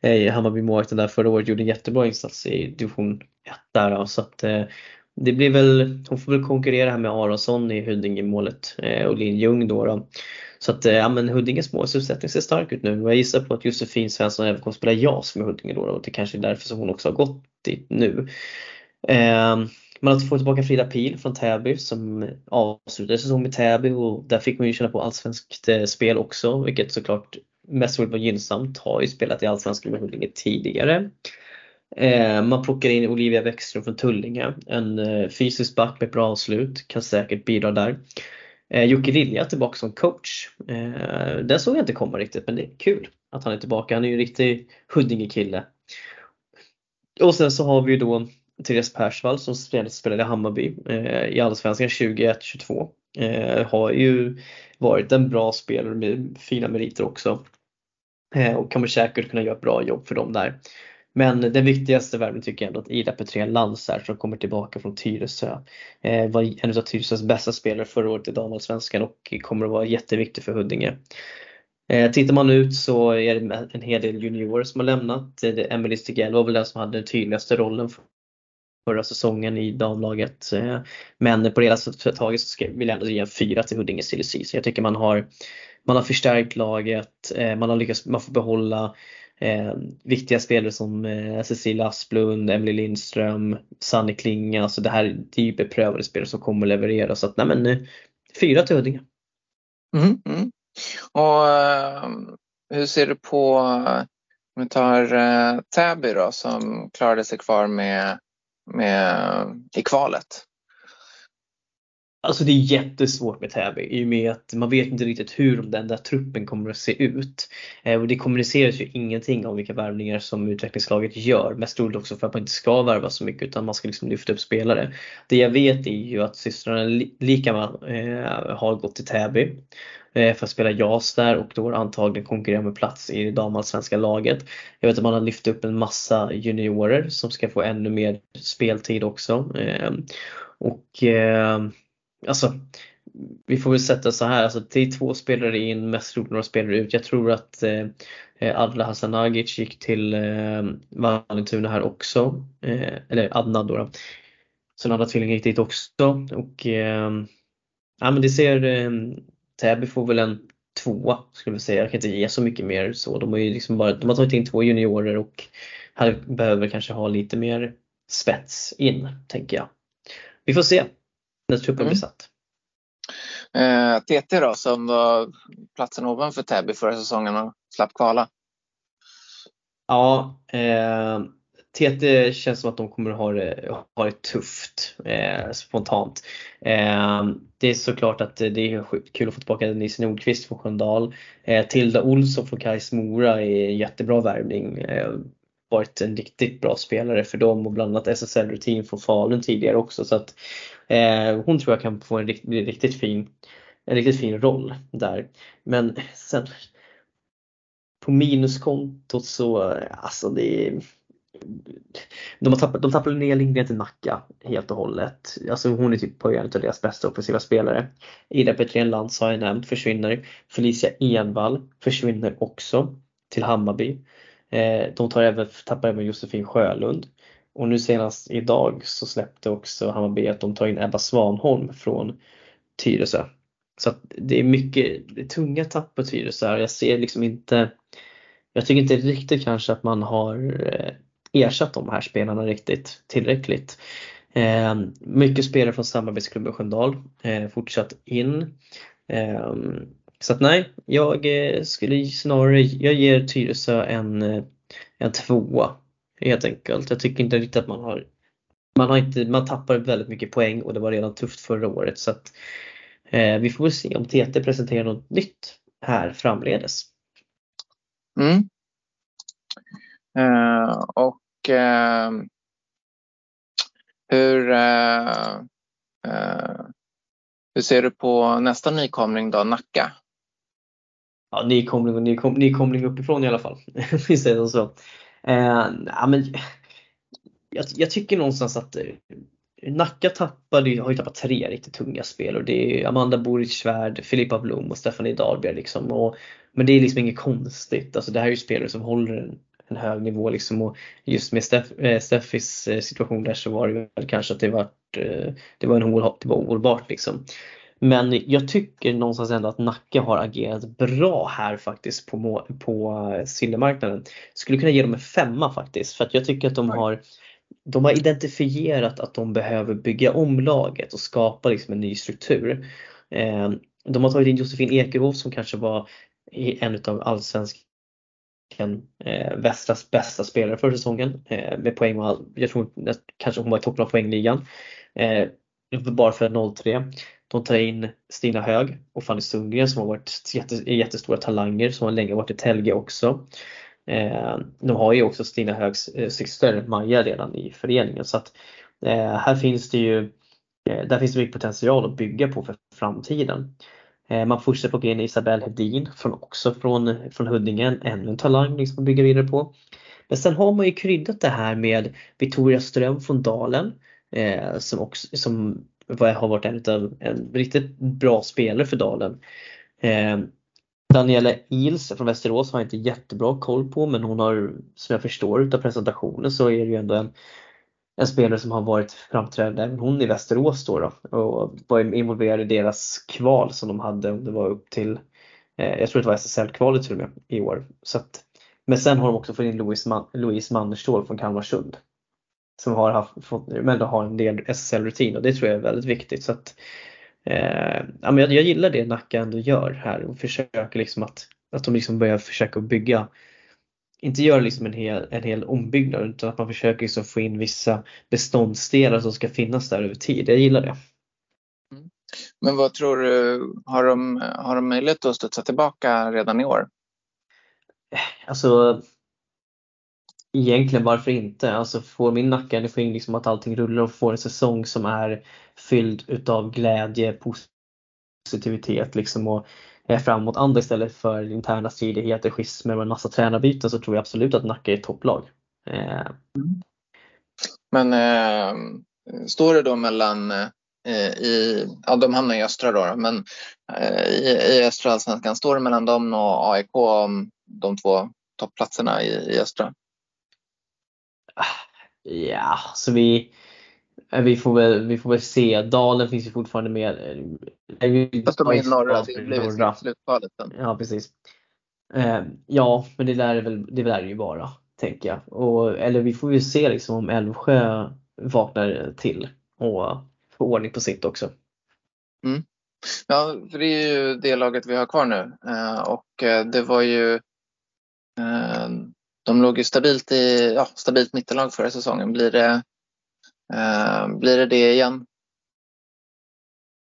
eh, Hammarby målvakten där förra året gjorde en jättebra insats i division 1 där så att eh, det blir väl, hon får väl konkurrera här med Aronsson i Huddinge-målet eh, och Linn Ljung då. då. Så att eh, ja, men Huddinges målsuppsättning ser stark ut nu och jag gissar på att Josefin Svensson även kommer spela JAS med Huddinge då, och det kanske är därför som hon också har gått dit nu. Eh, man har alltså fått tillbaka Frida Pil från Täby som avslutade säsongen med Täby och där fick man ju känna på allsvenskt eh, spel också vilket såklart mest var gynnsamt. Har ju spelat i allsvenskan med Huddinge tidigare. Eh, man plockar in Olivia Bäckström från Tullinge, en eh, fysisk back med bra avslut, kan säkert bidra där. Eh, Jocke Lilja tillbaka som coach. Eh, den såg jag inte komma riktigt men det är kul att han är tillbaka. Han är ju en riktig Huddinge-kille. Och sen så har vi ju då Therese Persvall som spelade i Hammarby eh, i Allsvenskan 2021-22. Eh, har ju varit en bra spelare med fina meriter också. Eh, och kommer säkert kunna göra ett bra jobb för dem där. Men den viktigaste värvningen tycker jag ändå att Ida Petrén Lantz som kommer tillbaka från Tyresö. Eh, var en av Tyresös bästa spelare förra året i damallsvenskan och kommer att vara jätteviktig för Huddinge. Eh, tittar man ut så är det en hel del juniorer som har lämnat. Eh, Emelie Stigell var väl den som hade den tydligaste rollen förra säsongen i damlaget. Eh, men på det hela taget så vill jag ändå ge en fyra till Huddinge Silly Så jag tycker man har, man har förstärkt laget, eh, man har lyckats, man får behålla eh, viktiga spelare som eh, Cecilia Asplund, Emily Lindström, Sanny Klinga. Alltså det här det är typ ju beprövade spelare som kommer att leverera. Så att nej men, eh, fyra till Huddinge. Mm, mm. Och uh, hur ser du på, om vi tar uh, Täby då som klarade sig kvar med, med, i kvalet? Alltså det är jättesvårt med Täby i och med att man vet inte riktigt hur den där truppen kommer att se ut. Eh, och det kommuniceras ju ingenting om vilka värvningar som utvecklingslaget gör. Mest troligt också för att man inte ska värva så mycket utan man ska liksom lyfta upp spelare. Det jag vet är ju att systrarna Likaman eh, har gått till Täby eh, för att spela JAS där och då antagligen konkurrera med plats i det damallsvenska laget. Jag vet att man har lyft upp en massa juniorer som ska få ännu mer speltid också. Eh, och eh, alltså, vi får väl sätta så här, alltså, det är två spelare in, mest troligt några spelare ut. Jag tror att eh, eh Adla Hasanagic gick till eh, Vallentuna här också. Eh, eller Adnan då. då. Så den andra tvillingen gick dit också. Och, eh, ja, men det ser, eh, Täby får väl en tvåa skulle jag säga. Jag kan inte ge så mycket mer så. De har ju liksom bara, de har tagit in två juniorer och här behöver kanske ha lite mer spets in, tänker jag. Vi får se när truppen mm. blir satt. Eh, TT då, som var platsen ovanför Täby förra säsongen och slapp kvala? Ja, eh, TT känns som att de kommer ha det, ha det tufft eh, spontant. Eh, det är såklart att det är kul att få tillbaka Nisse Nordqvist från Sköndal. Eh, Tilda Olsson från Kais Mora är en jättebra värvning. Varit en riktigt bra spelare för dem och bland annat SSL-rutin från Falun tidigare också. Så att Eh, hon tror jag kan få en riktigt, riktigt fin en riktigt fin roll där. Men sen på minuskontot så, eh, alltså det är de, har tappat, de tappade ner Lindgren till Nacka helt och hållet. Alltså hon är typ på en av deras bästa offensiva spelare. Ida Petrén Lantz har jag nämnt försvinner. Felicia Envall försvinner också till Hammarby. Eh, de tar även, tappar även Josefin Sjölund. Och nu senast idag så släppte också Hammarby att de tar in Ebba Svanholm från Tyresö. Så det är mycket det är tunga tapp på Tyresö. Jag ser liksom inte Jag tycker inte riktigt kanske att man har eh, ersatt de här spelarna riktigt tillräckligt. Eh, mycket spelare från samarbetsklubben Sköndal eh, fortsatt in. Eh, så att nej, jag eh, skulle snarare, jag ger Tyresö en, eh, en tvåa Helt enkelt. Jag tycker inte riktigt att man har man, har inte, man tappar väldigt mycket poäng och det var redan tufft förra året så att eh, vi får väl se om TT presenterar något nytt här framledes. Mm. Uh, och uh, hur, uh, hur ser du på nästa nykomling då, Nacka? Ja, nykomling och nykom, nykomling uppifrån i alla fall. Vi säger så. Eh, ja, men, jag, jag, tycker någonstans att eh, Nacka tappade, har ju tappat tre riktigt tunga spelare. Det är Amanda Boric Svärd, Filippa Blom och Stephanie Dahlberg. Liksom. Och, men det är liksom inget konstigt. Alltså, det här är ju spelare som håller en, en hög nivå. Liksom. Och just med Steff, eh, Steffis eh, situation där så var det väl kanske att det var, eh, det var, en, det var ohållbart. Liksom. Men jag tycker någonstans ändå att Nacka har agerat bra här faktiskt på, på silvermarknaden. Skulle kunna ge dem en femma faktiskt för att jag tycker att de har de har identifierat att de behöver bygga om laget och skapa liksom en ny struktur. Eh, de har tagit in Josefin Ekerhof som kanske var en av allsvenskan eh, Västras bästa spelare för säsongen eh, med poäng och jag tror kanske hon var i toppen av poängligan. bara för 0-3. De tar in Stina Hög och Fanny Sundgren som har varit jätte, jättestora talanger som har länge varit i Telge också. Eh, de har ju också Stina Högs eh, syster Maja redan i föreningen så att eh, här finns det ju där finns det mycket potential att bygga på för framtiden. Man fortsätter på in Isabelle Hedin från, också från, från Huddinge, ännu en talang liksom att bygga vidare på. Men sen har man ju kryddat det här med Victoria Ström från Dalen eh, som, också, som har varit en utav en riktigt bra spelare för Dalen. Eh, Daniela Ils från Västerås har jag inte jättebra koll på men hon har, som jag förstår utav presentationen så är det ju ändå en, en spelare som har varit framträdande, även hon i Västerås då, då och var involverad i deras kval som de hade om det var upp till, eh, jag tror det var SSL-kvalet till och med i år. Så att, men sen har de också fått in Louise, Man, Louise Mannerstål från Kalmarsund. Som har haft, fått, men har en del SSL-rutin och det tror jag är väldigt viktigt. Så att, eh, ja, men jag, jag gillar det Nacka ändå gör här och försöker liksom att, att de liksom börjar försöka bygga inte göra liksom en, hel, en hel ombyggnad utan att man försöker liksom få in vissa beståndsdelar som ska finnas där över tid. Jag gillar det. Mm. Men vad tror du, har de, har de möjlighet att studsa tillbaka redan i år? Alltså Egentligen varför inte? Alltså får min nacka energin liksom att allting rullar och får en säsong som är fylld utav glädje, positivitet liksom och är framåt andra istället för interna stridigheter, schismer och en massa tränarbyten så tror jag absolut att Nacka är ett topplag. Eh. Men eh, står det då mellan eh, i, ja de hamnar i östra då, men eh, i, i östra allsvenskan, står det mellan dem och AIK om de två toppplatserna i, i östra? Ja, så vi, vi, får väl, vi får väl se. Dalen finns ju fortfarande med. Fast de är i norra, så det blir slutvalet sen. Ja, precis. Eh, ja, men det lär, väl, det lär det ju vara, tänker jag. Och, eller vi får ju se liksom om Älvsjö vaknar till och får ordning på sitt också. Mm. Ja, för det är ju det laget vi har kvar nu eh, och eh, det var ju de låg ju stabilt i ja, stabilt mittenlag förra säsongen. Blir det, eh, blir det det igen?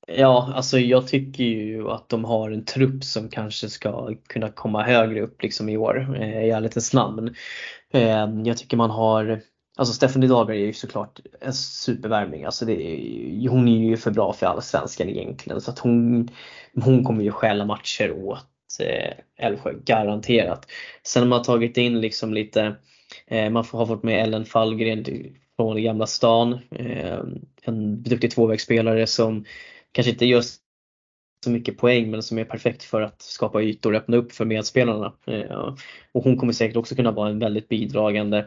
Ja, alltså jag tycker ju att de har en trupp som kanske ska kunna komma högre upp liksom i år eh, i ärlighetens namn. Eh, jag tycker man har Alltså Stephanie Dahlberg är ju såklart en supervärmning. Alltså det är, hon är ju för bra för allsvenskan egentligen så att hon, hon kommer ju stjäla matcher åt Eh, Älvsjö, garanterat. Sen har man tagit in liksom lite, eh, man har fått med Ellen Fallgren från Gamla stan. Eh, en duktig tvåvägsspelare som kanske inte gör så mycket poäng men som är perfekt för att skapa ytor och öppna upp för medspelarna. Och hon kommer säkert också kunna vara en väldigt bidragande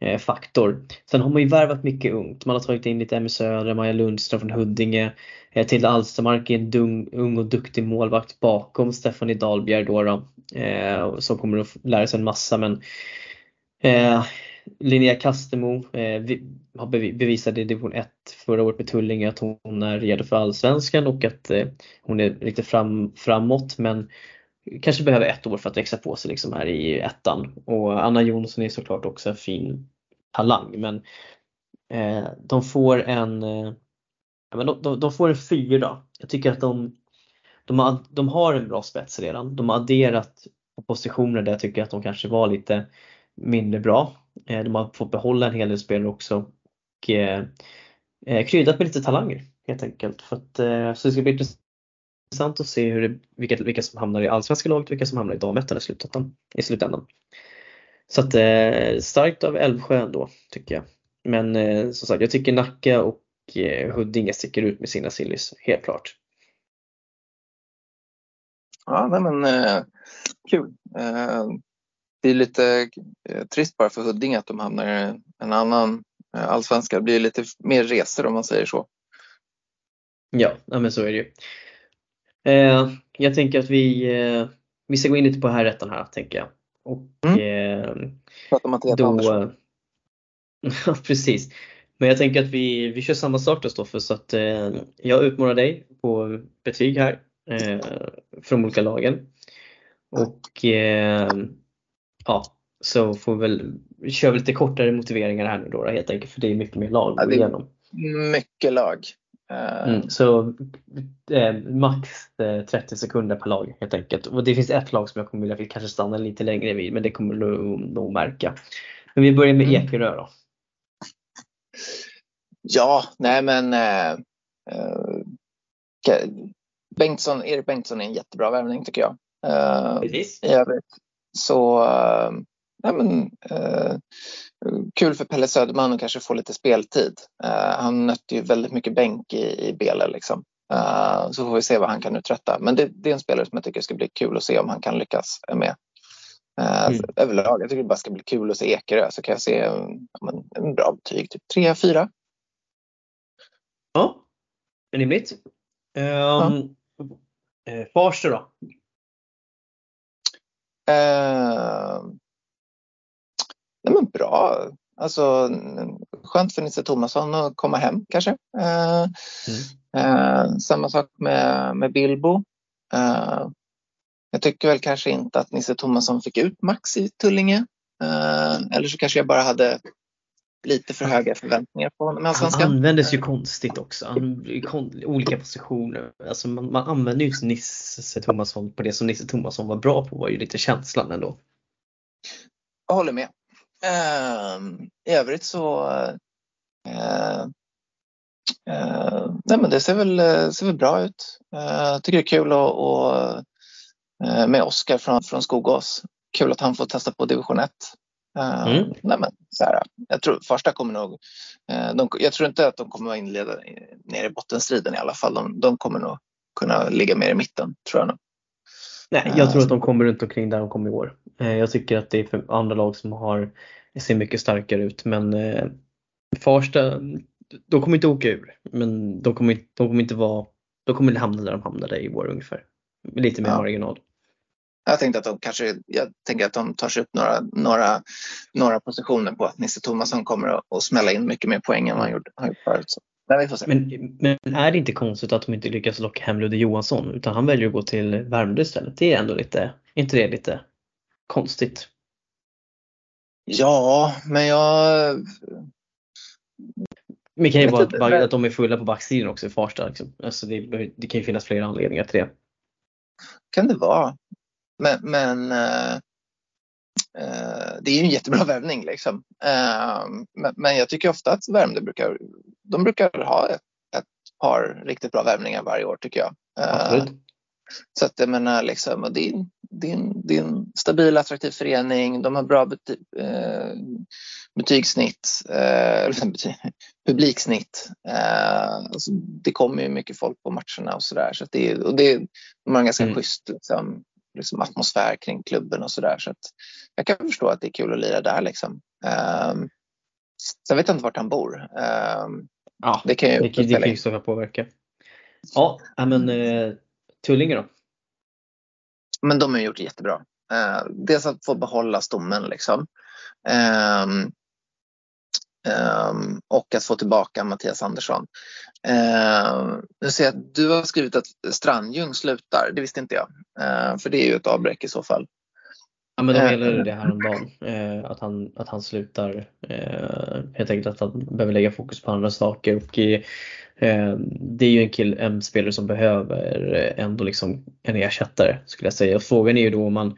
Eh, faktor. Sen har man ju värvat mycket ungt. Man har tagit in lite Emmy Söder, Maja Lundström från Huddinge. Eh, Tilda Alstermark är en dung, ung och duktig målvakt bakom Stephanie Dahlbjer då, då eh, som kommer att lära sig en massa men eh, Linnea Kastemo eh, har bevisat i division 1 förra året med Tullinge att hon är redo för Allsvenskan och att eh, hon är riktigt fram, framåt men kanske behöver ett år för att växa på sig liksom här i ettan. Och Anna Jonsson är såklart också en fin talang men eh, de får en eh, de, de, de, får en fyra. Jag tycker att de, de, har, de har en bra spets redan. De har adderat på positioner där jag tycker att de kanske var lite mindre bra. Eh, de har fått behålla en hel del spelare också. Och, eh, eh kryddat med lite talanger helt enkelt. För att, eh, så det ska bli intressant intressant att se hur det, vilka, vilka som hamnar i allsvenska laget och vilka som hamnar i damettan i slutändan. I slutändan. Så att eh, starkt av Älvsjö ändå tycker jag. Men eh, som sagt, jag tycker Nacka och eh, Huddinge sticker ut med sina sillis, helt klart. Ja, nej, men eh, kul. Eh, det är lite eh, trist bara för Huddinge att de hamnar i en annan eh, allsvenska. Det blir lite mer resor om man säger så. Ja, ja men så är det ju. Eh, jag tänker att vi, eh, vi ska gå in lite på här rätten här tänker jag. Och, mm. eh, Prata om då, Ja precis. Men jag tänker att vi, vi kör samma sak då Stoffe så att eh, jag utmanar dig på betyg här eh, från olika lagen. Och eh, ja, så får vi väl köra lite kortare motiveringar här nu då helt enkelt för det är mycket mer lag att gå igenom. Mycket lag. Mm, så eh, max 30 eh, sekunder per lag helt enkelt. Och det finns ett lag som jag kommer vilja kanske stanna lite längre vid men det kommer du nog märka. Men vi börjar med mm. Ekerö då. Ja, nej men eh, eh, Bengtsson, Erik Bengtsson är en jättebra värvning tycker jag. Eh, Precis. I övrigt så eh, nej men, eh, kul för Pelle Söderman att kanske få lite speltid. Uh, han nötte ju väldigt mycket bänk i, i Bele liksom. Uh, så får vi se vad han kan uträtta. Men det, det, är en spelare som jag tycker ska bli kul att se om han kan lyckas med. Uh, mm. Överlag, jag tycker det bara ska bli kul att se Ekerö så kan jag se en, en bra betyg, typ 3-4. Ja, rimligt. Um, ja. Farsta då? Uh, nej men bra. Alltså, skönt för Nisse Tomasson att komma hem kanske. Eh, mm. eh, samma sak med, med Bilbo. Eh, jag tycker väl kanske inte att Nisse Tomasson fick ut max i Tullinge. Eh, eller så kanske jag bara hade lite för höga förväntningar på honom. Han användes ju konstigt också. Han, olika positioner. Alltså man, man använder ju Nisse Tomasson på det som Nisse Tomasson var bra på var ju lite känslan ändå. Jag håller med. Eh, I övrigt så eh, eh, nej men det ser väl, ser väl bra ut. Jag eh, tycker det är kul att, och, eh, med Oskar från, från Skogås. Kul att han får testa på division 1. Eh, mm. Nej men, så här, jag tror första kommer nog, de, jag tror inte att de kommer att inleda ner i bottenstriden i alla fall. De, de kommer nog kunna ligga mer i mitten tror jag nog. Nej, jag tror att de kommer runt omkring där de kom i år. Eh, jag tycker att det är för andra lag som har, ser mycket starkare ut men eh, Farsta, de kommer inte åka ur men de kommer, de kommer inte vara, de kommer hamna där de hamnade i år ungefär. Lite mer ja. marginal. Jag tänkte att de kanske, jag tänker att de tar sig upp några, några, några positioner på att Nisse Thomasson kommer att, att smälla in mycket mer poäng än vad han gjort, har gjort förut. Så. Men, men, men, är det inte konstigt att de inte lyckas locka hem Ludde Johansson utan han väljer att gå till Värmdö istället? Det är ändå lite, inte det lite konstigt? Ja, men jag... Men det kan ju vara att, att de är fulla på backsidan också i Farsta. Liksom. Alltså det, det, kan ju finnas flera anledningar till det. Kan det vara. Men, men äh, det är ju en jättebra värvning liksom. Äh, men, men, jag tycker ofta att Värmdö brukar, de brukar ha ett, ett par riktigt bra värvningar varje år tycker jag. Absolut. Så att jag menar, liksom, det, är, det, är en, det är en stabil, attraktiv förening. De har bra bety, eh, betygssnitt, eh, bety, publiksnitt. Eh, alltså, det kommer ju mycket folk på matcherna och sådär. Så, det, och det, de har en ganska mm. schysst liksom, liksom, atmosfär kring klubben och sådär. Så att jag kan förstå att det är kul att lira där. Liksom. Eh, sen vet jag inte vart han bor. Eh, ja, det kan ju, det, det kan ju påverka. Ja, men eh, Tullinge då? Men de har gjort det jättebra. Eh, dels att få behålla stommen liksom. Eh, eh, och att få tillbaka Mattias Andersson. Eh, jag ser att du har skrivit att Strandljung slutar. Det visste inte jag. Eh, för det är ju ett avbräck i så fall. Ja men de menade det häromdagen, eh, att, han, att han slutar. Eh, helt enkelt att han behöver lägga fokus på andra saker. Och, eh, det är ju en, kill, en spelare som behöver ändå liksom en ersättare skulle jag säga. Och frågan är ju då om man,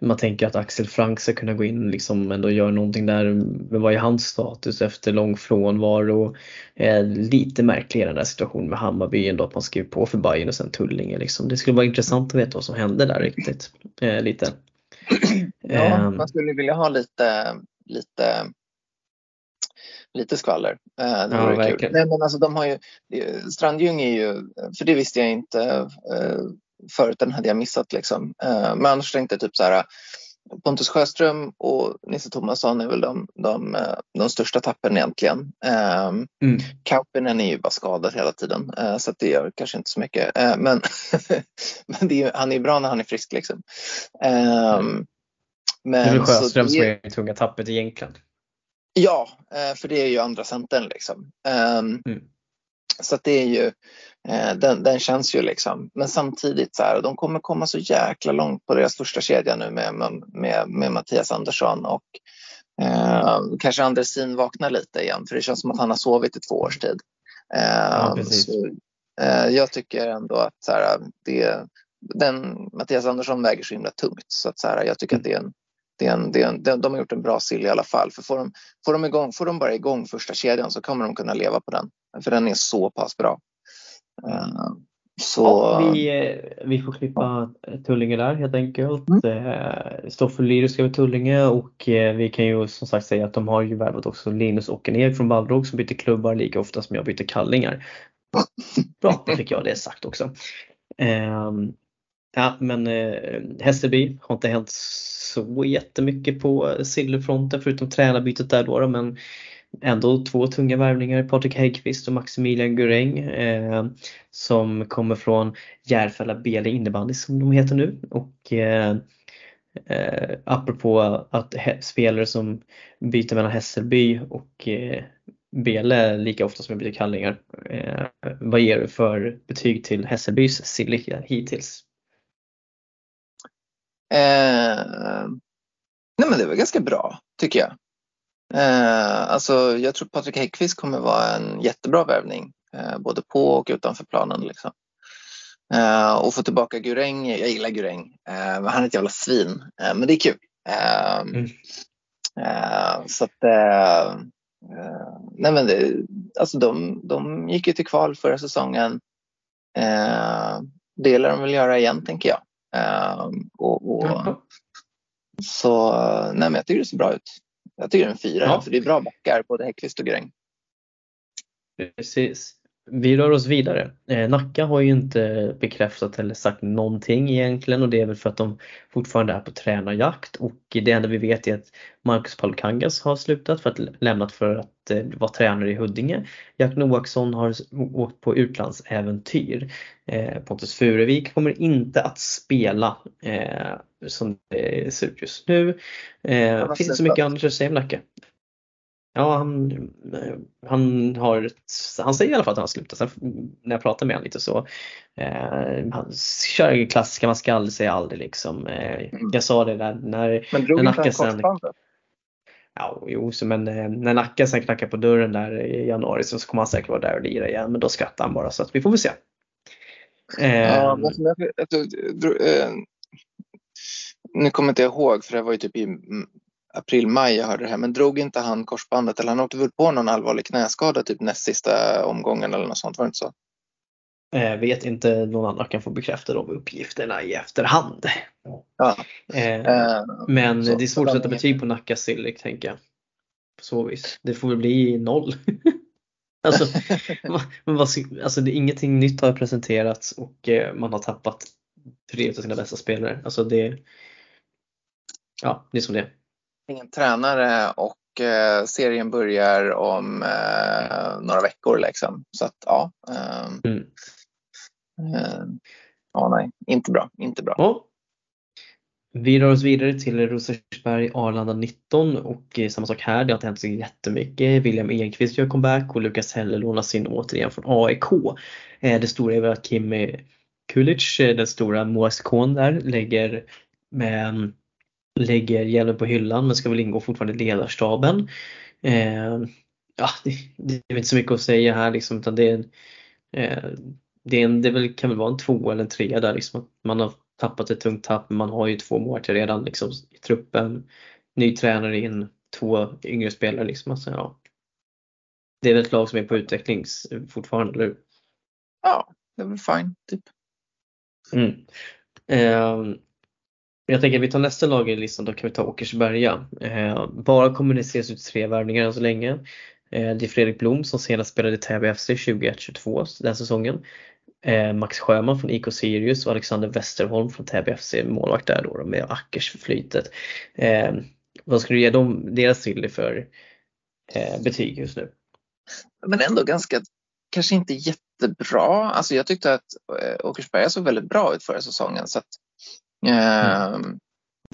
man tänker att Axel Frank ska kunna gå in och liksom ändå göra någonting där. Men vad är hans status efter lång frånvaro? Eh, lite märkligare den där situationen med Hammarby ändå att man skrev på för Bayern och sen Tullinge. Liksom. Det skulle vara intressant att veta vad som hände där riktigt. Eh, lite. Ja, ehm. man skulle vilja ha lite, lite, lite skvaller. Eh, det ja, verkligen. Nej, men alltså, de har ju, Strandljung är ju, för det visste jag inte eh, förut, den hade jag missat. Liksom. Eh, men annars tänkte typ så här, Pontus Sjöström och Nisse Tomasson är väl de, de, de största tappen egentligen. Mm. Kaupinen är ju bara skadad hela tiden så det gör kanske inte så mycket. Men, men är, han är bra när han är frisk. Liksom. Mm. Men, det är väl Sjöström som är det tunga tappet egentligen? Ja, eh, för det är ju andra centern liksom. Ehm, mm. Så det är ju, eh, den, den, känns ju liksom. Men samtidigt så här, de kommer komma så jäkla långt på deras första kedja nu med, med, med Mattias Andersson och eh, kanske Andresin vaknar lite igen för det känns som att han har sovit i två års tid. Ja, så, jag tycker ändå att så här, det, den, Mattias Andersson väger så himla tungt så att så här, jag tycker att det är en det är en, det är en, de, de har gjort en bra sill i alla fall. För får de, får, de igång, får de bara igång första kedjan så kommer de kunna leva på den. För den är så pass bra. Uh, så... Ja, vi, eh, vi får klippa Tullinge där helt enkelt. Mm. Eh, Stoffer Lyrus ska Tullinge och vi kan ju som sagt säga att de har ju värvat också Linus Ockenheg från Balrog som byter klubbar lika ofta som jag byter kallingar. Bra, då fick jag det sagt också. Ehm, ja men Hässelby har inte hänt så jättemycket på silverfronten förutom tränarbytet där då, men ändå två tunga värvningar, Patrik Häggkvist och Maximilian Guräng eh, som kommer från Järfälla BL innebandy som de heter nu och eh, eh, apropå att spelare som byter mellan Hässelby och eh, Bele lika ofta som jag byter kallingar. Eh, vad ger du för betyg till Hässelbys sill hittills? Eh, nej men det var ganska bra tycker jag. Eh, alltså, jag tror Patrik Häggkvist kommer vara en jättebra värvning eh, både på och utanför planen. Liksom. Eh, och få tillbaka Guräng, jag gillar Guräng, eh, han är ett jävla svin eh, men det är kul. Eh, mm. så att, nej men det, alltså de, de gick ju till kval förra säsongen. det lär de väl göra igen tänker jag. Och, och mm. Så nej, men jag tycker det ser bra ut. Jag tycker en fyra, ja. för det är bra backar, både Häckvist och Gräng. Precis. Vi rör oss vidare. Eh, Nacka har ju inte bekräftat eller sagt någonting egentligen och det är väl för att de fortfarande är på tränarjakt och det enda vi vet är att Marcus Palukangas har slutat för att lämnat för att eh, vara tränare i Huddinge. Jack Noaksson har åkt på utlandsäventyr. Eh, Pontus Furevik kommer inte att spela som det ser ut just nu. Finns så mycket annat att säga om Nacka. Ja, han, han, har, han säger i alla fall att han har slutat. Sen när jag pratar med honom lite så, eh, han kör klassiska, man ska aldrig säga aldrig liksom. Eh, jag sa det där när, Men drog inte han korsbandet? Ja, jo, så, men eh, när Nacka sen knackar på dörren där i januari så, kommer han säkert vara där och lira igen. Men då skrattar han bara så att vi får väl se. Ja, men jag, jag, jag, nu kommer inte jag ihåg för det var ju typ i april, maj jag hörde det här, men drog inte han korsbandet eller han åkte väl på någon allvarlig knäskada typ näst sista omgången eller något sånt, var det inte så? Jag eh, vet inte, någon annan kan få bekräfta de uppgifterna i efterhand. Ja. Eh, eh men så, det är svårt att sätta betyg på Nacka Sillik tänker jag. På så vis. Det får väl bli noll. alltså, men vad, alltså det, ingenting nytt har presenterats och eh, man har tappat tre av sina bästa spelare. Alltså det, ja, det är som det ingen tränare och eh, serien börjar om eh, några veckor. Liksom. Så att ja. Ehm, mm. Eh, ja, nej, inte bra. Inte bra. Ja. Vi rör oss vidare till Rosersberg Arlanda 19 och eh, samma sak här, det har inte hänt så jättemycket. William Enqvist gör comeback och Lukas Helle lånas in återigen från AIK. Det stora är väl att Kimmy Kulic, den stora målskon där, lägger med lägger hjälmen på hyllan men ska väl ingå fortfarande i ledarstaben. Eh, ja, det, det, är inte så mycket att säga här liksom, utan det, är, eh, det, är en, det väl, kan väl vara en två eller en tre där liksom. Man har tappat ett tungt tapp men man har ju två målvakter redan liksom, i truppen. Ny tränare in, två yngre spelare liksom. Alltså, ja. Det är väl ett lag som är på utveckling fortfarande, eller hur? Ja, det är väl fine, typ. Mm. Eh, jag tänker att vi tar nästa lag i listan, då kan vi ta Åkersberga. Eh, bara kommuniceras ut tre värvningar än så länge. Eh, det är Fredrik Blom som senast spelade i Täby FC 21-22 den säsongen. Eh, Max Sjöman från IK Sirius och Alexander Westerholm från Täby FC, målvakt där då med Ackers förflytet. Eh, vad skulle du ge dem, deras silly för eh, betyg just nu? Men ändå ganska, kanske inte jättebra. Alltså jag tyckte att eh, Åkersberga såg väldigt bra ut förra säsongen så att Mm. Ehm,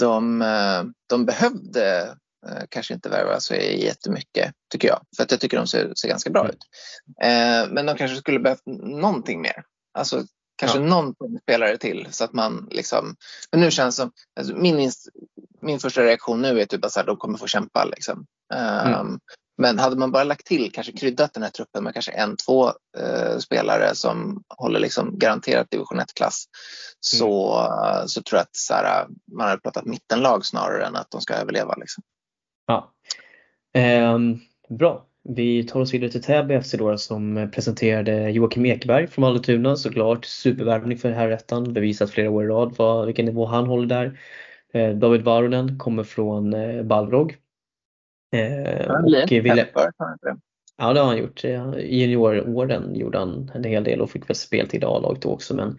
de, eh, de behövde eh, kanske inte värva så jättemycket tycker jag. För att jag tycker de ser, ser ganska bra mm. ut. Ehm, men de kanske skulle behövt någonting mer. Alltså kanske ja. någon spelare till så att man liksom. Men nu känns som alltså min, min första reaktion nu är typ att så här, de kommer få kämpa liksom. Mm. Men hade man bara lagt till, kanske kryddat den här truppen med kanske en, två eh, spelare som håller liksom garanterat division 1-klass så, mm. så tror jag att så här, man hade pratat mittenlag snarare än att de ska överleva. Liksom. Ja. Eh, bra. Vi tar oss vidare till Täby FC då som presenterade Joakim Ekberg från Vallentuna såklart. Supervärvning för herrettan, bevisat flera år i rad vad, vilken nivå han håller där. Eh, David Varonen kommer från eh, Balrog. Eh, och Ville... Ja det har han gjort. I junioråren gjorde han en hel del och fick väl speltid i A-laget också. Men...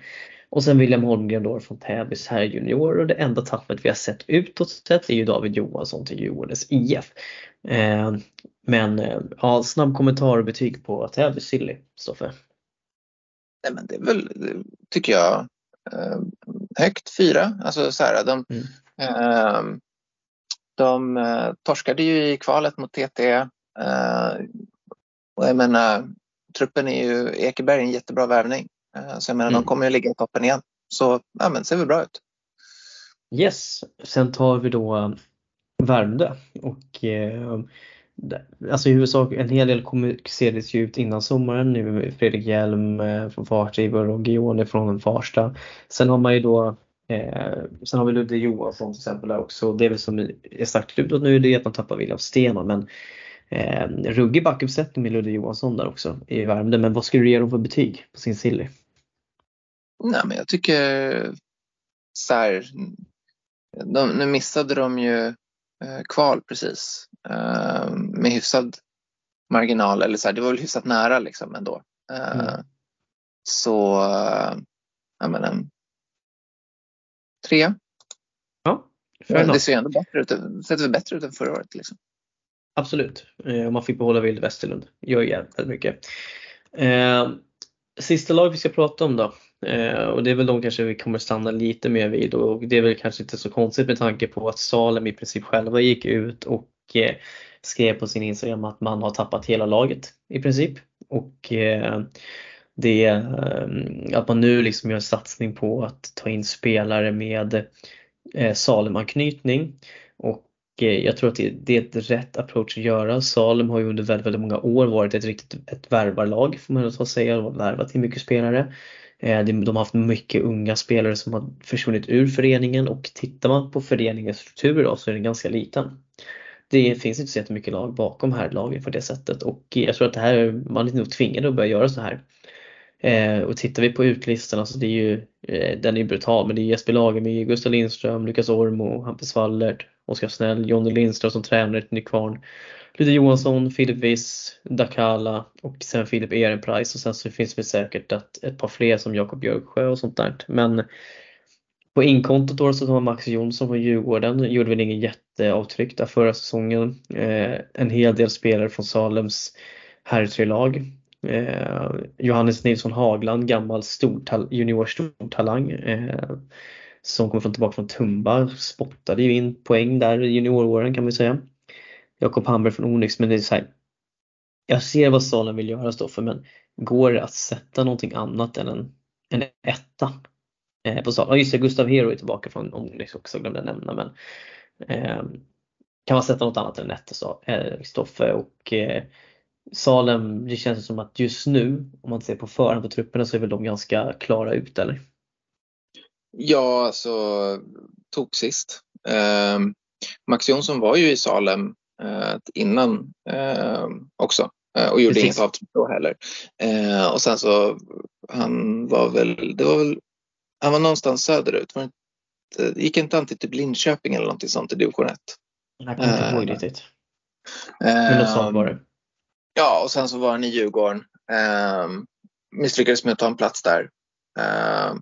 Och sen William Holmgren då från Täbys här junior och det enda tappet vi har sett utåt sett är ju David Johansson till Djurgårdens IF. Eh, men eh, ja, snabb kommentar och betyg på Täby Silly, Stoffe. Nej men det är väl, tycker jag, eh, högt fyra. Alltså så här, de, mm. eh, de eh, torskade ju i kvalet mot TT. Eh, och jag menar, truppen är ju, Ekeberg är en jättebra värvning. Eh, så jag menar, mm. de kommer ju ligga i toppen igen. Så ja, men det ser väl bra ut. Yes, sen tar vi då Värmdö och eh, Alltså i huvudsak en hel del kommunicerades ju ut innan sommaren nu Fredrik Hjelm eh, från Fartiver och Gione från Farsta. Sen har man ju då eh, Sen har vi Ludde Johansson till exempel där också. Det är väl som är sagt utåt nu det är att man tappar William Stenholm men eh, ruggig backuppsättning med Ludde Johansson där också i Värmdö. Men vad skulle du ge dem för betyg på sin silly? Nej men jag tycker så här, de, nu missade de ju eh, kval precis eh, med hyfsad marginal. Eller så här, det var väl hyfsat nära liksom ändå. Eh, mm. Så eh, jag menar, en trea. Ja, det ser ändå bättre ut, ser väl bättre ut än förra året. Liksom. Absolut, eh, man fick behålla Vilde Westerlund. Gör jävligt mycket. Eh, sista lag vi ska prata om då. Eh, och det är väl de kanske vi kommer stanna lite mer vid och det är väl kanske inte så konstigt med tanke på att Salem i princip själva gick ut och eh, skrev på sin Instagram att man har tappat hela laget i princip. Och eh, det, eh, att man nu liksom gör en satsning på att ta in spelare med eh, Salem-anknytning. Och eh, jag tror att det är ett rätt approach att göra. Salem har ju under väldigt, väldigt många år varit ett riktigt ett värvarlag får man säga. De har värvat till mycket spelare. De har haft mycket unga spelare som har försvunnit ur föreningen och tittar man på föreningens struktur idag så är den ganska liten. Det finns inte så jättemycket lag bakom här lagen på det sättet och jag tror att det här, man är nog tvingad att börja göra så här. Eh, och tittar vi på utlistan, alltså det är ju, eh, den är brutal, men det är Jesper Lagemyr, Gustav Lindström, Lukas Ormo, Hampus Wallert, Oskar Snell, Jonny Lindström som tränare till Nykvarn, Ludde Johansson, Filip Wiss, Dakala och sen Filip Ehrenpreis och sen så finns det säkert ett, ett par fler som Jakob Björksjö och sånt där. Men på inkontot då så har Max Jonsson från Djurgården, gjorde väl ingen jätteavtryck där förra säsongen. Eh, en hel del spelare från Salems herrtrelag. Eh, Johannes Nilsson Hagland, gammal stortal junior stortalang eh, som kommer från tillbaka från Tumba, spottade ju in poäng där i junioråren kan man säga. Jakob Hamberg från Onyx men det är så här, Jag ser vad salen vill göra Stoffe, men går det att sätta någonting annat än en, en etta eh, på Salen? Ja just det, Gustav Hero är tillbaka från Onyx också glömde jag nämna men eh, kan man sätta något annat än en etta eh, Stoffe? Och eh, Salem, det känns som att just nu om man ser på förhand på trupperna så är väl de ganska klara ut eller? Ja, alltså tog sist. Eh, Max Jonsson var ju i Salem Eh, innan eh, också eh, och gjorde Precis. inget avtryck då heller. och sen så han var väl, det var väl, han var någonstans söderut. Var inte, gick inte han till Linköping eller någonting sånt i division 1? Jag kommer inte ihåg riktigt. Men något sånt var det. Ja, och sen så var han i Djurgården. Eh, misslyckades med att ta en plats där. Eh,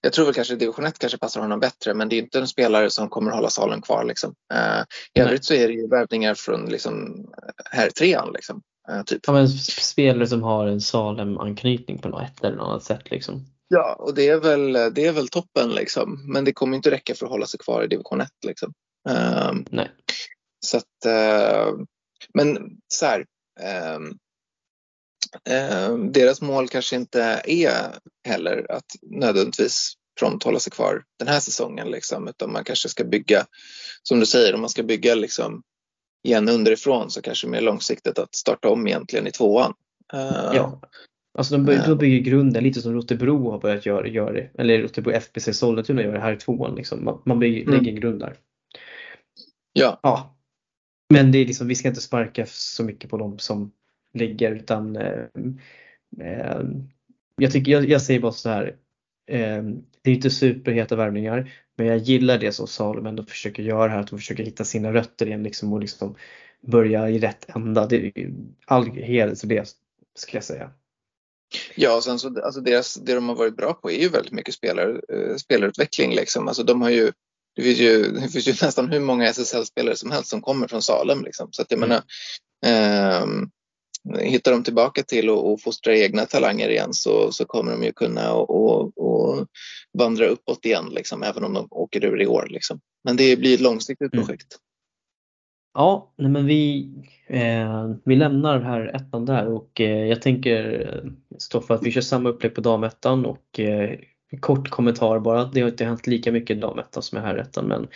jag tror väl kanske division 1 kanske passar honom bättre men det är inte en spelare som kommer hålla salen kvar. Liksom. Eh, I övrigt så är det ju värvningar från liksom, här trean. Liksom, eh, typ. Ja, men spelare som har en Salem-anknytning på något eller annat sätt. Liksom. Ja, och det är väl, det är väl toppen liksom. Men det kommer inte räcka för att hålla sig kvar i division 1. Liksom. Nej. Så att, men så här, deras mål kanske inte är heller att nödvändigtvis prompt hålla sig kvar den här säsongen liksom, utan man kanske ska bygga, som du säger, om man ska bygga liksom igen underifrån så kanske mer långsiktigt att starta om egentligen i tvåan. Uh, ja, alltså de, börjar, de bygger grunden lite som Rotebro har börjat göra, göra det. Eller Rotebro FBC Sollentuna gör det här i tvåan. Liksom. Man, man bygger, mm. lägger en grund där. Ja. ja. Men det är liksom, vi ska inte sparka så mycket på dem som ligger utan eh, eh, jag, tycker, jag, jag säger bara så här. Eh, det är inte superheta värvningar men jag gillar det som Salom ändå försöker göra här, att de försöker hitta sina rötter igen liksom, och liksom börja i rätt ända. Det är all heder till det ska jag säga. Ja, och sen så, alltså deras, det de har varit bra på är ju väldigt mycket spelar, eh, spelarutveckling. Liksom. Alltså de har ju, det, finns ju, det finns ju nästan hur många SSL-spelare som helst som kommer från Salem. Liksom. Så att jag mm. menar, eh, hittar de tillbaka till att fostra egna talanger igen så, så kommer de ju kunna och, och, vandra uppåt igen, liksom, även om de åker ur i år. Liksom. Men det blir ett långsiktigt mm. projekt. Ja, nej men vi, eh, vi lämnar här ettan där och eh, jag tänker stå för att vi kör samma upplägg på damettan och eh, kort kommentar bara. Det har inte hänt lika mycket i damettan som i herrettan men